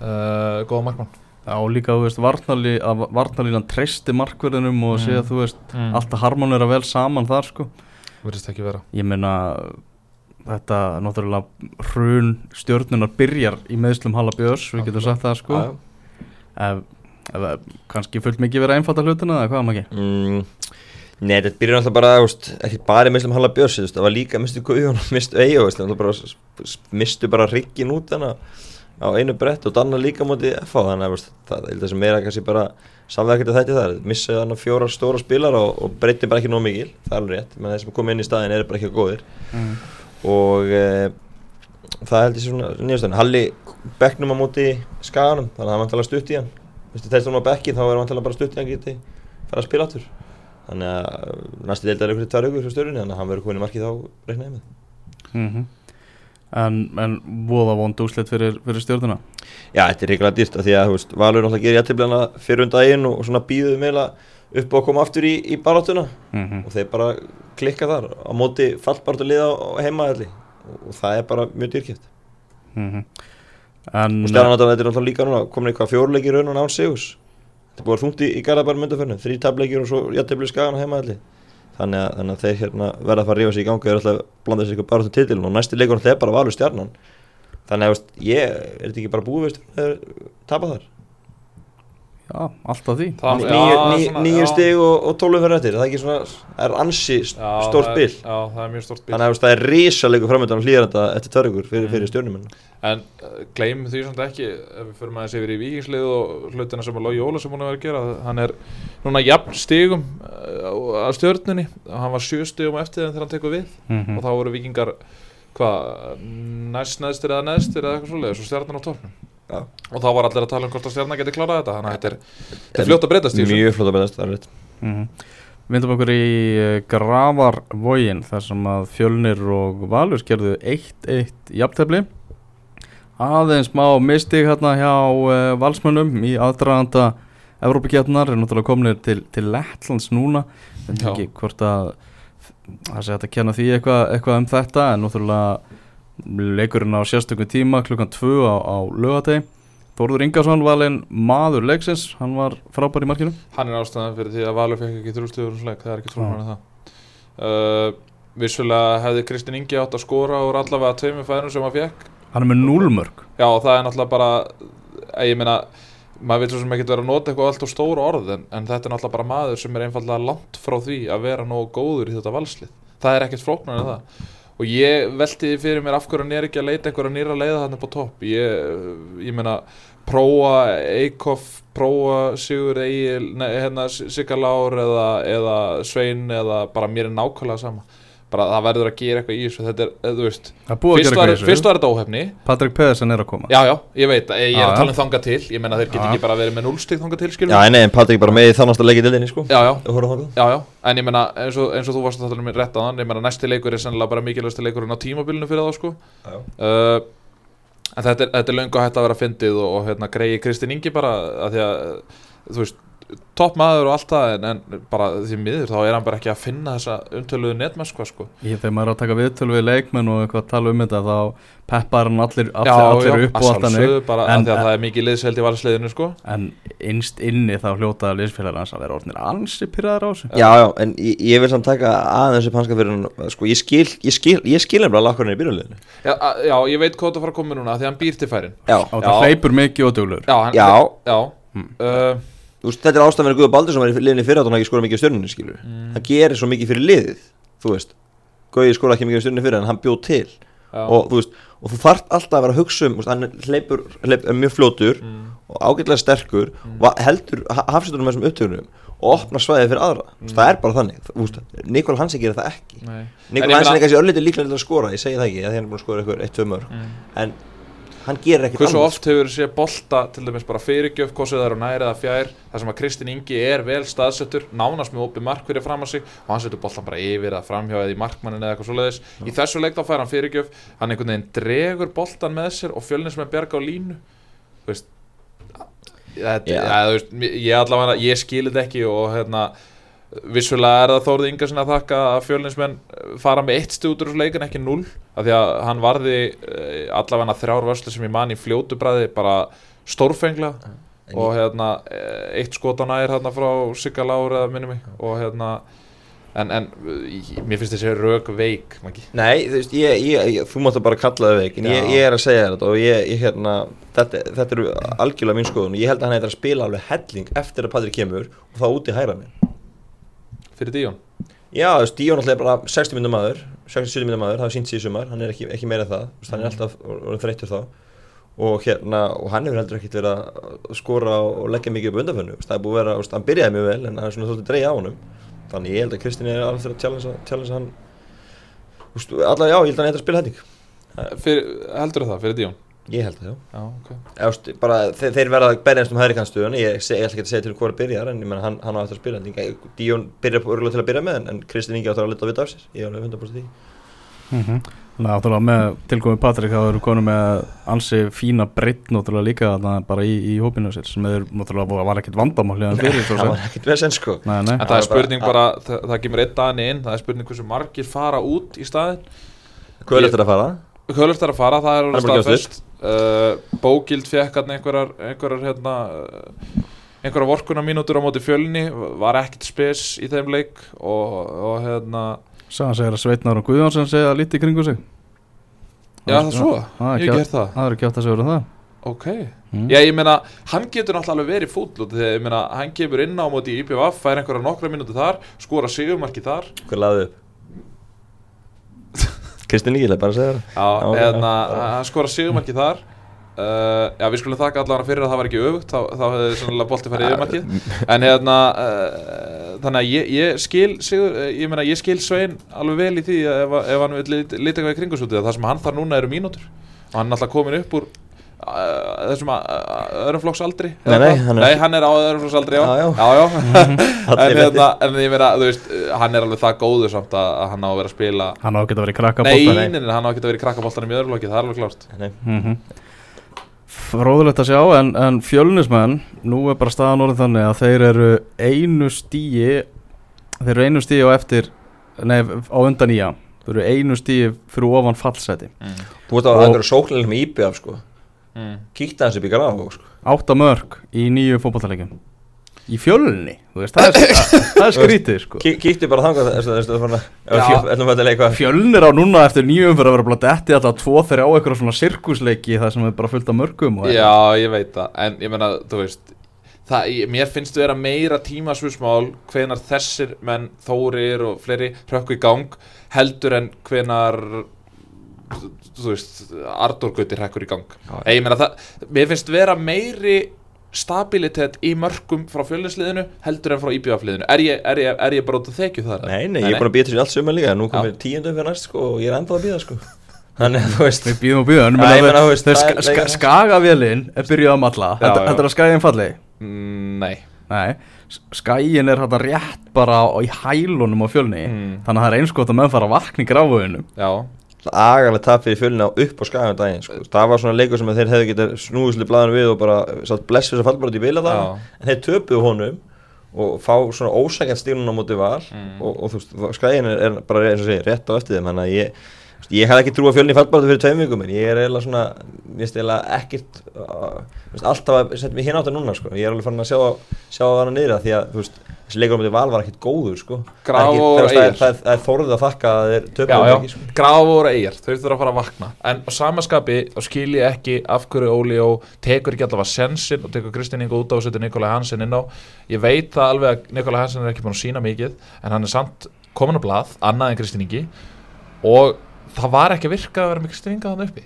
uh, góða markmann
Já, líka, þú veist, varnarlí, að varnarlínan treysti markverðinum og
Mm.
segja, þú veist,
mm.
alltaf harmonera vel saman þar, sko.
verðist ekki vera
Ég meina, þetta, náttúrulega, hrun stjórnunar byrjar í meðslum Halla Björns, við getum sagt það, sko.
Já,
Ef, ef, kannski fullt mikið verið að einfalda hlutina, eða hvað maður ekki?
Mm, Nei, þetta byrjar alltaf bara, þú veist, ekki bara í mislum Halla Björns, þú veist, það var líka mistu Guðjón og mistu Eyjó, þú veist, það var bara, mistu bara riggin út hana á einu brett og danna líka móti FH, þannig að, það er þessi meira kannski bara samvegkvæmt þetta þar, missu þarna fjóra stóra spilar og, og breytti bara ekki nóg mikil, það er alveg rétt, menn þeir sem kom inn í staðin eru bara ekki góðir.
Mm.
og e, það held ég svona nýjastöðin, Halli bekknum á móti skaganum, þannig að það var vantilega stutt í hann, veist, þegar það var bekki þá er vantilega bara stutt í hann geti fara að spila aftur. Þannig að næstu deild er einhverju tvær aukur frá stjórnni þannig að hann verður komin í markið þá reiknaði með.
Mm En, en voða vond úslit fyrir, fyrir stjórnuna?
Já, þetta er reyngilega dýrt því að veist, Valur náttúrulega gerir jættiblana fyrir um daginn og, og svona býðuð meila upp að koma aftur í, í baráttuna.
Mm
og þeir bara klikka þar. Á móti fallbartu liða á heimaðalli og, og það er bara mjög dýrkjöft
-hmm. En,
og stjarnan þetta er náttúrulega líka núna komin eitthvað fjórleikir raun og nán sigus þetta búið þungt í, í Garðabæri myndaförnu þrý tableikir og svo jættibli skagan heimaðalli þannig að, þannig að þeir hérna verða að fara að rífa sig í gangi og þeir að blanda sér eitthvað bara til titilin og næsti leikur náttúrulega er bara valur stjarnan. Þannig að, ég, er þetta ekki bara búið veist, tapa þar
Já, alltaf því.
Já, já.
stig og, og tólum fyrir eftir. Það er ekki svona, það er ansi
Já,
stórt
það er-
bil.
Já, það er mjög stórt bil.
Þannig að það er risalegu framöndan hlýðaranda eftir törgur fyrir,
Mm.
fyrir stjórnumenn
En uh, gleymum því samt ekki ef við fyrir maður yfir í vikingslið og hlutina sem að Lói Óla sem hún er að gera hann er núna jafn stigum uh, að stjörnunni. Hann var sjö stigum eftir þegar hann tekur við.
Mhm.
og þá voru vikingar hvað, næst neðstir eða neðstir eða eitthvað svoleiðis
Já.
og þá var allir að tala um hvort að stjarnan geti klárað þetta þannig að þetta er, þetta er fljótt að breytast
mjög flott að beðast, það er rétt
Mhm. Vindum okkur í eh, Gravarvogin þar sem að Fjölnir og Valur gerðu 1-1 jafntefli aðeins smá mistig hérna hjá uh, valsmönnum í aðdraganda Evrópakjarnar er náttúrulega kominir til, til Lettlands núna en
Já.
ekki hvort að það sé að kenna því eitthvað, eitthvað um þetta en náttúrulega leikurinn á sérstökum tíma klukkan 2 á, á lögategi Þórður Ingarsson valinn maður leiksins, hann var frábær í markinu.
Hann er ástæðan fyrir því að Valur fekk ekki þrjústuður um sleik, það er ekki trónur en það. Uh, vissulega hefði Kristinn Ingi átt að skora úr allavega tveimur fæðunum sem hann fekk
hann er með núlmörk
Já, það er náttúrulega bara eh, ég meina, maður vil svo sem ekki vera að nota eitthvað allt og stóru orð en, en þetta er náttúrulega bara maður sem er einfallega langt frá því að vera nógu góður í þetta valslið og ég velti fyrir mér af hverju hann er ekki að leita einhverja nýra leiða upp á topp. Ég, ég meina, prófa Eikoff, prófa Sigur Egil, hérna Sigga Lár eða, eða Svein eða bara mér er nákvæmlega sama bara það verður að gera eitthvað í þessu þetta er, eh, þú veist,
Það að
fyrst
gera
var, fyrst var þetta óhefni.
Patrik Pedersen er að koma.
Já, já, ég veit, ég er að tala um þanga til Ég menna þeir get
Já.
ekki bara verið með núlstig þanga til skilur
já, nei, en Patrik bara með í þannast að leggja dildinni sko.
Já, já,
og horfa þangað.
já, já En ég menna, eins og, eins og þú varst að tala um rétt á þann Ég menna, næsti leikur er sennilega bara mikilvægsti leikurinn á tímabilinu fyrir þá, sko. Uh, En þetta er, þetta er löngu hægt að vera fyndið og, og hérna greiði Kristinn Ingi bara að því að, þú veist topp maður og allt það en, en bara því miður þá er hann bara ekki að finna þessa umtöluðu netmennskva sko.
Ég, þegar maður er að taka viðtölu við leikmenn og eitthvað að tala um þetta þá peppar hann allir, allir,
já,
allir
já,
upp
að
og allt
sjálfsögðu
þannig
bara
En-
en, að því að það er mikið liðsveldi í valsliðinu sko.
en innst inni þá hljóta liðsfélagar hans að vera orðinir ansi pyrraðar á þessu.
Já, já, en ég, ég vil samt taka aðeins upp hanska fyrir hann sko, ég skil, ég skil, ég skil hann bara lakkur hann í byrjuleginu
já, já, ég veit hvað þú fara að koma núna því hann býr til færin.
Já,
og það hleypur mikið og duglur
já, hann,
já,
já.
Mm.
Uh,
veist, þetta er ástæðan fyrir Guður Baldur sem var í liðinni fyrir að hann ekki skora mikið á stjörnunni skilur
Mm.
hann gerir svo mikið fyrir liðið þú veist, Guði skora ekki mikið á stjörnunni fyrir en hann bjóð til
já.
og þú veist, og þú þarft alltaf að vera að hugsa um veist, hann hleypur, hleypur mjög fljótur
Mm.
og ágætlega sterkur og heldur hafsiturum með þessum upptökunum og opnar svæðið fyrir aðra mm. það er bara þannig, Nikol Hansen gerir það ekki
Nei.
Nikol Hansen er kannski öllítið líklega til að skora ég segi það ekki, að því hann er búin að skora eitthvað 1-2 mörg
Mm.
en hann gerir ekkert
Hversu
annað.
oft hefur sé bolta til dæmis bara fyrirgjöf, sem það eru næri eða fjær þar sem að Kristinn Ingi er vel staðsettur nánast með opið mark fyrir fram að sig og hann setur boltan bara yfir að framhjá eða í markmannin eða eitthvað svoleiðis í þessu leik þá fær hann fyrirgjöf hann einhvern veginn dregur boltan með sér og fjölnir sem er bjarga á línu þú veist þetta,
Já.
ja, þú veist, ég ég skilir þetta ekki og hérna vissulega er það Þórði Ingarsen að þakka að fjölninsmenn fara með eitt stúdur úr leikin ekki null af því að hann varði eh, allavega þrjár vörslu sem ég man í fljótu bræði bara stórfengla
En
og hérna eh, eitt skotana er hérna frá Sigga Lár eða minni mig og hérna en, en eh, mér finnst þessi rauk veik Maggi.
Nei, þú veist, ég, ég, þú máttu bara kalla það veik en ég, ég er að segja þetta og ég, hérna, þetta, þetta eru algjörlega mín skoðun og ég held að hann eitthvað að spila alveg helling eftir að Patrik kemur og þá úti hægra minn
fyrir Díón?
Já, þú veist, Díón alltaf er bara 60 minnum maður 60-70 minnum maður, það hefur sínt í sumar hann er ekki, ekki meira en það, veist, hann er alltaf orðinn þreyttur þá. Og hérna, og hann hefur heldur ekkert verið að skora og leggja mikið upp undanfönnu, það er búið að vera, veist, hann byrjaði mjög vel en hann er svona þóttið dreigja á honum. Þannig ég held að Kristinn er alveg fyrir að challenge, challenge hann. Veist, allavega já, ég held að hann eitthvað að spila hætting
heldur það fyrir Díón
ég held að já.
Já, ok.
Eða, þú veist, bara, þeir, þeir verða að berjast um hægri kannstöðun ég, ég ætla ekki að segja til hvora byrjar en ég menn hann, hann á eftir að spila. Ég- Díón byrjar örgulega til að byrja með en, en Kristinn Ingi áttur að leta að vita af sér. Ég er alveg 100% því.
Mhm. Þannig að náttúrulega með tilkomi Patrik þá eru konum með ansi fína breytt náttúrulega líka þarna bara í, í hópinu sér sem er náttúrulega var ekkert vandamál hérna fyrir svo
það
sem.
var ekkert vesen sko.
Nei, nei,
En það er
Það er
spurning
bara-
bara, það, það kemur einn daginn inn, það er spurning hversu margir fara út í staðinn.
hvað er eftir að fara?
Hjölust er að fara, það er alveg staðfest. Uh, Bókild fekk hann einhverjar, einhverjar, hérna, uh, einhverjar vorkunar mínútur á móti fjölni, var ekkert spes í þeim leik og, og hérna,
Sagan segir að Sveitnar og Guðjónsson segja lítið kringu sig.
Já, það er svo, ég ger það.
Það eru ekki átt að segja um það.
Ok.
Mm.
Já, ég meina, hann getur náttúrulega alveg verið fúll út Þegar, ég meina, hann kemur inn á móti í IPVF Fær einhverja nokkra mínúti þar Skora sigurmarki þar.
Hver laði upp? Kristinn Líkileg, bara að segja það.
Já, eðna,
já.
hann skora sigurmarki þar. Uh, Já, við skulum þakka allavega fyrir að það var ekki öfugt Þá, þá hefði sannlega bolti farið yfirmarkið. En hérna, uh, þannig að ég, ég skil sigur, eh, Ég meina, ég skil Svein alveg vel í því Ef, ef hann vil lit- lita eitthvað í kringusútið Það sem hann þarf núna eru mínútur. Og hann er alltaf komin upp úr uh, þessum uh, öðrum flokks aldri
Nei, nei, hann er-
nei, hann er á öðrum flokks aldri, já.
Já, já.
já, já. en, hérna, en ég meina, þú veist, hann er alveg það góður samt að, að hann á að vera að spila
Hann á að geta verið krakka
Nei, hann á að vera í krakkaboltanum í öðru loki, það er alveg klárt.
Nei,
mm Fróðulegt að sjá en, en fjölnismenn Nú er bara staðan orðin þannig að þeir eru einu stíi Þeir eru einu stíi á eftir Nei, á undan í Þeir eru einu stíi fyrir ofan fallseti.
Þú veist að það eru sóknileg með IBF sko
mm.
Kíkta hans upp í graf sko.
Átta mörg í nýju fótballtalegjum Í fjölunni, þú veist, það er, það er skrítið sko.
Kí- Kíktu bara þangað Þú leika
Fjölnir á núna eftir nýjum fyrir að vera bara detti alltaf tvo þeirra á eitthvað svona sirkusleiki það sem er bara fullt af mörgum og
Já, ég veit það, en ég meina, þú veist það, ég, Mér finnst vera meira tímasvusmál hvenar þessir menn Þórir og fleiri hrökku í gang heldur en hvenar þú veist, Artur Gauti hrekkur í gang.
Já.
Ég meina það, mér finnst vera meiri stabilitet í mörgum frá fjölinsliðinu heldur en frá IBF-liðinu er, ég- er, ég- er ég bara út að þekju það?
Nei, nei, ég er búin að býja til sér allt sumar líka Nú
Já.
komið tíundu fyrir næst sko Og ég er enda að býða sko. Þannig að þú veist.
Við býðum og býðum
er
skagavélinn er byrjuð að matla Þetta er að skaginn falli?
Mm, nei.
Nei, skaginn er þetta rétt bara í hælunum á fjölni
Mm.
Þannig að það er eins gott að menn fara að vakna í gráfuðinu
Já,
Agalega tap fyrir fjölina upp á skagum daginn sko. Það var svona leikur sem þeir hefðu getað snúðusli blaðan við og bara satt bless þess að falla bara í bila það. En þeir töpuðu honum og fá svona ósækjant stílun á móti val
Mm.
og, og þú veist, skagin er, er bara eins og segir, rétt á eftir þeim Þannig að ég, ég hef ekki trú að fjölni fallbaratu fyrir tveim vikum En ég er eiginlega svona, mér finnst eiginlega ekkert uh, veist, Alltaf að setja mig hinn átt að núna sko. Ég er alveg farin að sjá, sjá að hana niður Því að þú veist, þessi leikur á móti val var ekkert góður sko. Það
Graf
ekki-
og
er- það er- þorðið að þakka að þeir töpuðu
já,
ekki sko.
Graf voru eigir, þau þurfa að fara að vakna En á samaskapi, þá skil ég ekki af hverju Óli og tekur ekki allavega sensin og tekur Kristinn Ingo út á og setur Nikolai Hansen inn á Ég veit það alveg að Nikolai Hansen er ekki búin að sína mikið En hann er samt komin á blað, annað en Kristinn Ingi Og það var ekki að virka að vera með Kristinn Inga þannig uppi.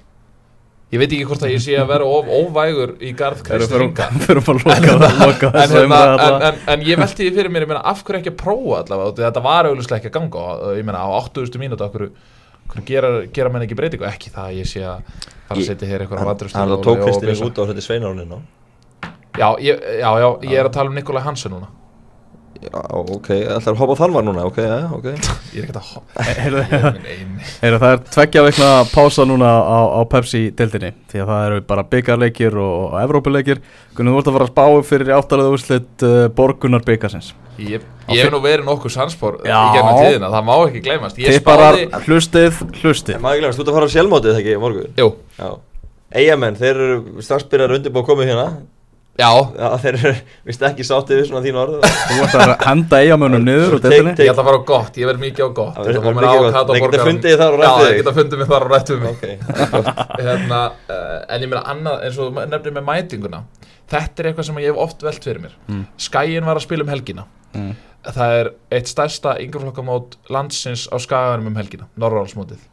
Ég veit ekki hvort að ég sé að vera of, óvægur í garð Kristinn Inga
Fyrir að loka, loka
en, ég velti því fyrir mér, ég meina, af hverju ekki að prófa allavega, Því þetta var auðvitað ekki að ganga og, ég meina, á 8000 mínútu, af hverju, hverju gera, gera menn ekki breytingu, ekki það að ég sé að fara að setja hér eitthvað
Hann
vandrustur
hann tók Kristinn út á þetta sveinarunni
já, ég, já, já, ég er að tala um Nikolai Hansen núna
Já, ok, ætlar að hoppa á þann var núna, ok, já, ok.
Ég er ekki að hoppa.
Heyrðu, Það er tveggja veikna pása núna á, á Pepsi-deildinni Því að það eru bara byggarleikir og, og Evrópuleikir. Gunnar, þú ert að fara að spá fyrir áttalega úrslit uh, Borgunar byggarsins
Ég, ég hef nú verið nokkuð sannspór í gennum tíðina, það má ekki gleymast. Ég spáði,
hlustið, hlustið.
En maður glemast, þú ert að fara á sjálfmótið þegar ekki, morgun?
Jú,
Já. Eyjamenn, þeir eru strax byrjar undirbúið að koma hérna
já.
Já, þeir eru, vist ekki sáttið við svona þín orð.
Þú ert að henda eigamönnum niður
Ég ætla að fara á gott, ég verð mikið á gott.
Það
mér
mikið gott.
avokado
Þeir geta fundið þar og rætt
Já,
þig.
geta fundið mig þar og rætt við mig. Hérna, uh, en ég meina annað eins og nefnir með mætinguna þetta er eitthvað sem ég hef oft velt fyrir mér.
Mm.
Skæin var að spila um helgina.
Mm.
það er eitt stærsta yngreflokkamót landsins á skaganum um helgina Norrálsmótið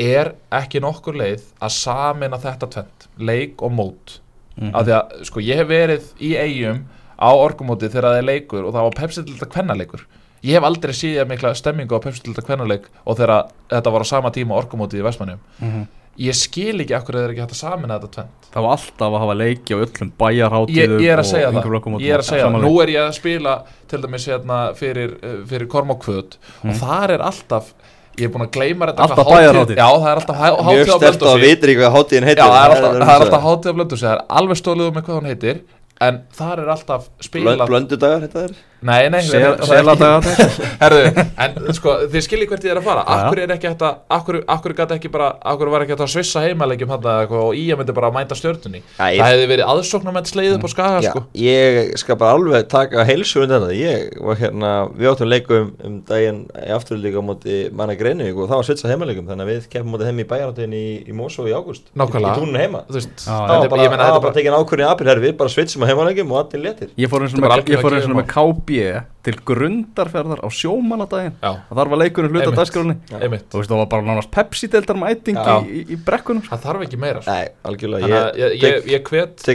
er ekki nokkur leið að samina þetta tvent, leik og mót
Mhm.
af því að sko ég hef verið í eigum á orkumótið þegar það er leikur og það var Pepsi til þetta kvennaleikur. Ég hef aldrei síðið mikla stemmingu á Pepsi til þetta kvennaleik og þegar þetta var á sama tíma orkumótið í Vestmannjum
Mhm.
ég skil ekki akkur þeir eru ekki hægt að samina þetta tvent
Það var alltaf að hafa leiki á öllum bæjarháttíðum
ég, ég er að segja það. ég er að segja það, nú er ég að spila til dæmis hérna fyrir, uh, fyrir Kormákvöt og þar er alltaf ég er búin að gleyma þetta
Alltaf bæjarhátíð.
já það er alltaf há-
Mjög
hátíð á
stert að ekki hvað hátíðin heitir.
Já það er alltaf, það er alltaf hátíð á blöndu það er alveg stólið um með hvað hún heitir en þar er alltaf spilað
Blöndudagar, þetta er
Nei, nei, það er en sko, þið skiljið hvert ég er að fara. Akkur er ekki hægt að Akkur, akkur gæti ekki bara Akkur var ekki hægt að svissa eitthvað og í að myndi bara að mænta
ég-
Það hefði verið aðsóknarmenn sleið upp á skaga
Já,
sko.
ég skal bara alveg taka heilsu undan þetta, ég var hérna við áttum leikum um daginn í afturlíka á móti manna Greinivík og það var svitsa heimaleikum þannig að við keppum móti þeim í bæjaráttin í, í Mosó í ágúst.
Nákvæmlega.
í túnun heima. Það
þetta
var
ég
það bara tekin ákvörðin
KB til grundarferðar á og þar var leikurinn hluta
einmitt.
Þú veist, það var bara nánast Pepsi-deildar mæting
Já.
í, í, brekkunum.
Það þarf ekki meira sko.
Nei, algjörlega,
að ég,
ég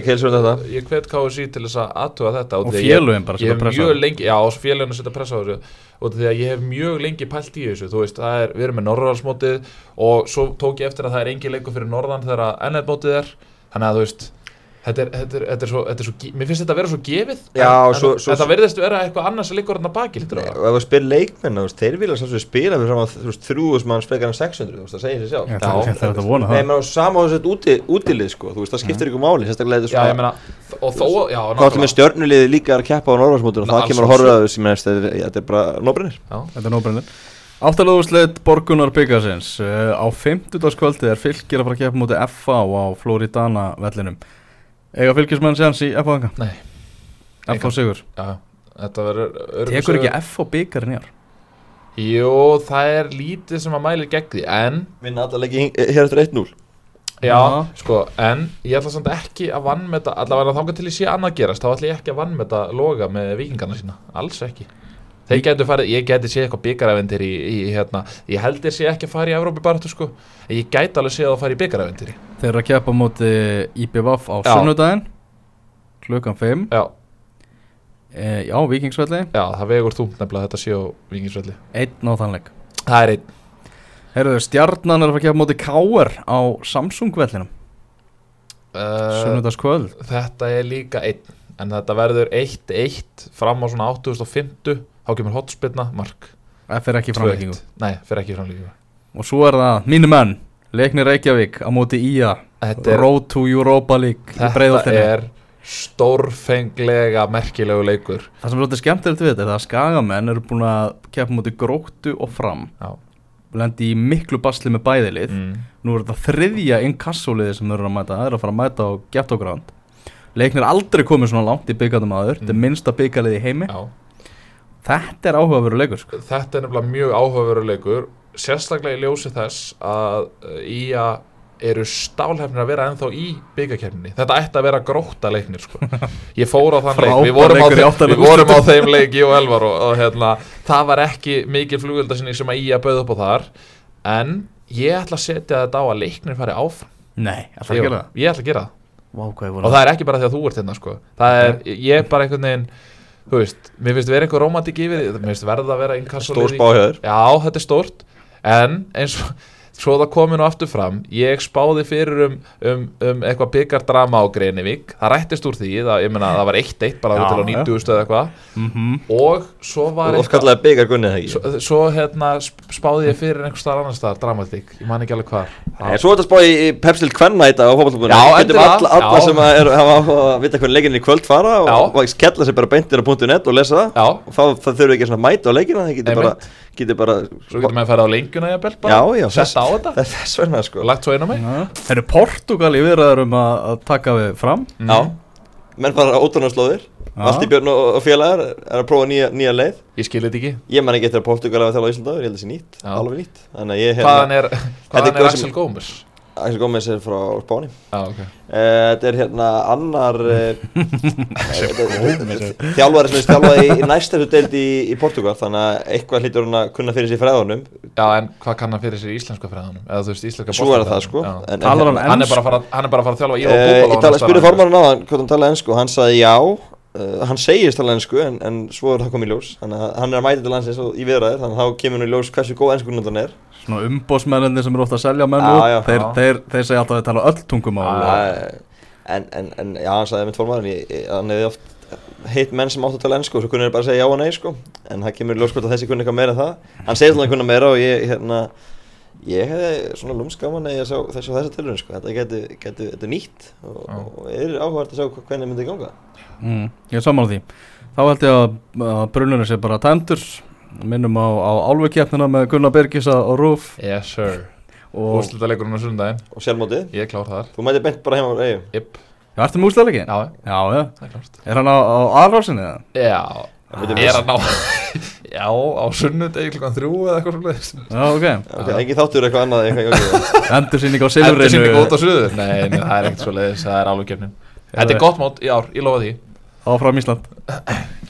ég, ég hvet KSI til þess að aðtuga þetta út
Og
að
félögin bara
Ég
setja pressa
lengi, já, og félaginu setja pressa á þessu. Og því að ég hef mjög lengi pælt í þessu þú veist, það er, við erum með norðarsmótið og svo tók ég eftir að það er engin leikur fyrir norðan þegar ennleitmótið er. Þannig að þú veist, þetta er, þetta er, þetta er svo, þetta er svo mér finnst þetta að vera svo gefið
Já,
en,
og svo-
en
svo-
þetta verðist vera eitthvað annars sem liggur þarna baki
Nei,
það
og ef þú spyr leikmenn, þeir vilja svo spila fyrir saman, þú veist, þrjúðus mann spekar um 600, þú veist, það segir sér sjálf
Ég ætla ég ætla að vona
Nei,
það
menn á þessu úti, útilið, sko, þú veist, það skiptir ykkur máli, sérstaklega þetta er
já,
svona
ég meina, og þó, já,
Hvað ætlum við stjörnuliði líka að keppa á Norðvarsmótur og
Ná,
það kemur að horfa að þetta er
já,
Þetta er nóbrennir Áttalöðusleit Borgunar Byggasins uh, Á 50. kvöldi er fylgir að fara að keppa mútið FA á Floridana vellinum Eiga fylgismenn séðans í þanga?
nei, Engan.
sigur
já, þetta verður
Tekur ekki FA byggarinn í ár?
Jú, það er lítið sem að mæli gegn því, en
Vinna alla leiki hér eftir 1-0
Já,
Já.
sko, en ég ætla samt ekki að vannmeta, allavega þangað til ég sé annað gerast, þá ætla ég ekki að vannmeta loga með vikingarna sína, alls ekki. Þeir getur farið, ég geti séð eitthvað byggarævendir í, í, hérna, ég held þeir sé ekki að fara í Evrópi baráttu, sko, en ég gæti alveg séð að fara í byggarævendir í.
Þeir eru að keppa mútið IBVF á
Já.
sunnudaginn klukkan 5
Já,
e, á Vikingsvelli
já, það vegur þúmt nefnilega þetta sé á vikingsvelli.
einn á þannleik
Það er einn,
Herðu, stjarnan er að fara að keppa mútið KR á Samsung vellinum
uh,
sunnudagskvöld.
þetta er líka einn, en þetta verður 1-1 fram á svona 8050, þá kemur hotspilna, mark.
Það fer ekki framleikingu
2-1. Nei, fyrir ekki framleikingu.
Og svo er það mínu menn Leiknir Reykjavík á móti
er
Road to Europa League
Þetta er stórfenglega merkilegu leikur
Það sem er svolítið skemmtilegt við þetta er að skagamenn eru búin að keppa mútið gróttu og fram
Já.
lendi í miklu basli með bæðilið
mm.
nú er þetta þriðja inkassóliði sem þau eru að mæta það er að fara að mæta á Gettogránd Leiknir er aldrei komið svona langt í byggandum aður þetta er
Mm.
minnsta byggalið í heimi
Já.
Þetta er áhugaveru leikur sko.
Þetta er nefnilega mjög áhugaveru leikur sérstaklega í ljósi þess að uh, IA eru stálhefnir að vera ennþá í byggakefninni þetta ætti að vera gróta leiknir sko. ég fór á þann leik, við vorum, á
í
þeim, við vorum á þeim leik ég og Elvar og, og hérna, það var ekki mikil flugöldasinni sem að IA bauð upp á þar. En ég ætla að setja þetta á að leiknir fari áfram.
Nei, það að gera það?
ég ætla að gera það.
Vá, hvað ég
og það er ekki bara því að þú ert hérna sko. það er, ég er bara einhvern veginn þú veist, mér finnst vera einhver romantik yfir því mér finnst verða að vera
Stór spáhjöður
já, þetta er stórt. En eins og svo það komi nú aftur fram. Ég spáði fyrir um, um, um eitthvað byggardrama á Greinivík það rættist úr því, það, ég meina það var 1-1 bara
Já,
til á
já.
90 stöð eitthvað.
Mm
og svo var
og ekki?
Svo, svo hérna sp- spáði ég fyrir einhver staðar annar staðar dramatík, ég man ekki alveg hvar.
Nei, Svo er þetta spáði í Pepsil Kvenna í dag á
Já,
Við getum alla, sem að er, hafa vita hvernig leikinni í kvöld fara og, og kella sér bara beintir á .net og lesa það. Og þá það þurfi ekki að mæta á leikina það getur bara, getur bara
svo getur maður að fara á lengjuna jafnvel bara,
Já, já,
setta á þetta.
er þess vegna sko.
Lagt svo inn á mig.
Það eru Portugal í viðræður um að, að taka við fram.
Já, menn fara ótrúnarslóðir
Já.
Valdi Björn og, og félagar er að prófa nýja, nýja leið.
Ég skil þetta ekki.
Ég man ekki eftir að Portugal hafa þjála á Íslandaður, ég held að það sé nýtt,
Já.
alveg nýtt. Þannig að ég
hvaðan er,
Þetta
hvaðan
er
er
gaur sem-
Axel Gómez
Axel Gómez er frá Spáni.
Já, ok.
Eh, Þetta er hérna annar eh, Þjálfari sem er þjálfað í, næstættu deild í, í Portugal Þannig að eitthvað hlýtur hann að kunna fyrir sér fræðunum.
Já, en hvað kann hann fyrir sér í íslenska fræðanum eða þú veist, íslenska
það sko
já.
en, en,
Talar hann
hann, er
ensku?
bara að fara, hann er bara að fara að þjálfa í og
tala- spurði formarinn á hann hvort hann talaði ennsku og hann sagði já. Uh, hann segist tala ennsku en, en svo er það komið í ljós. Þannig að hann er að mæta til landsins og í viðræðir þannig að þá kemur hann í ljós hversu góð ennsku hann er
Svona umbósmennir sem eru ofta að selja menn
Já, já.
þeir, þeir, þeir segja alltaf að þeir tala öll tungumál
Já.
og-
en, en, en já hann sagði ég- ég- hann hefði oft heitt menn sem áttu að tala ennsku og svo kunni þeir bara að segja já og nei sko en það kemur í ljós hvort að þessi kunni eitthvað meira en það hann segist alveg kunna meira og ég hérna ég hefði svona lúmskaman að ég sá þessu og þessu tilurinn sko þetta getur, getur, þetta er nýtt og,
Já.
og er áhugað að sjá hvernig myndi ganga
mm, Ég er sammála því þá held ég að, að brununum sé bara tæmdur minnum á, á álfukjapnina með Gunnar Birgis á Rúf
Yes sir.
Og
Úrslita leikurinn á sundaginn
Og sjálfmótið?
Ég er klár þar.
Þú mæti beint bara heim á eigum
Jep
Já, ertu með úsleikin?
Já,
Já, já,
það er klart.
Er hann á, á aðrásinni eða?
Já.
Veitum
Er hann á Já, á sunnudegi klukkan þrjú eða eitthvað svona
Já, ok,
Ok, engin þáttur eitthvað annað eitthvað, eitthvað,
endursýning á
Endur sinni
Silfrinu
gótt á suðu Nei, nei, það er ekkert svo leiðis Það er alveg kefnin Þetta er gott mót í ár, ég lofa því.
Áfram Ísland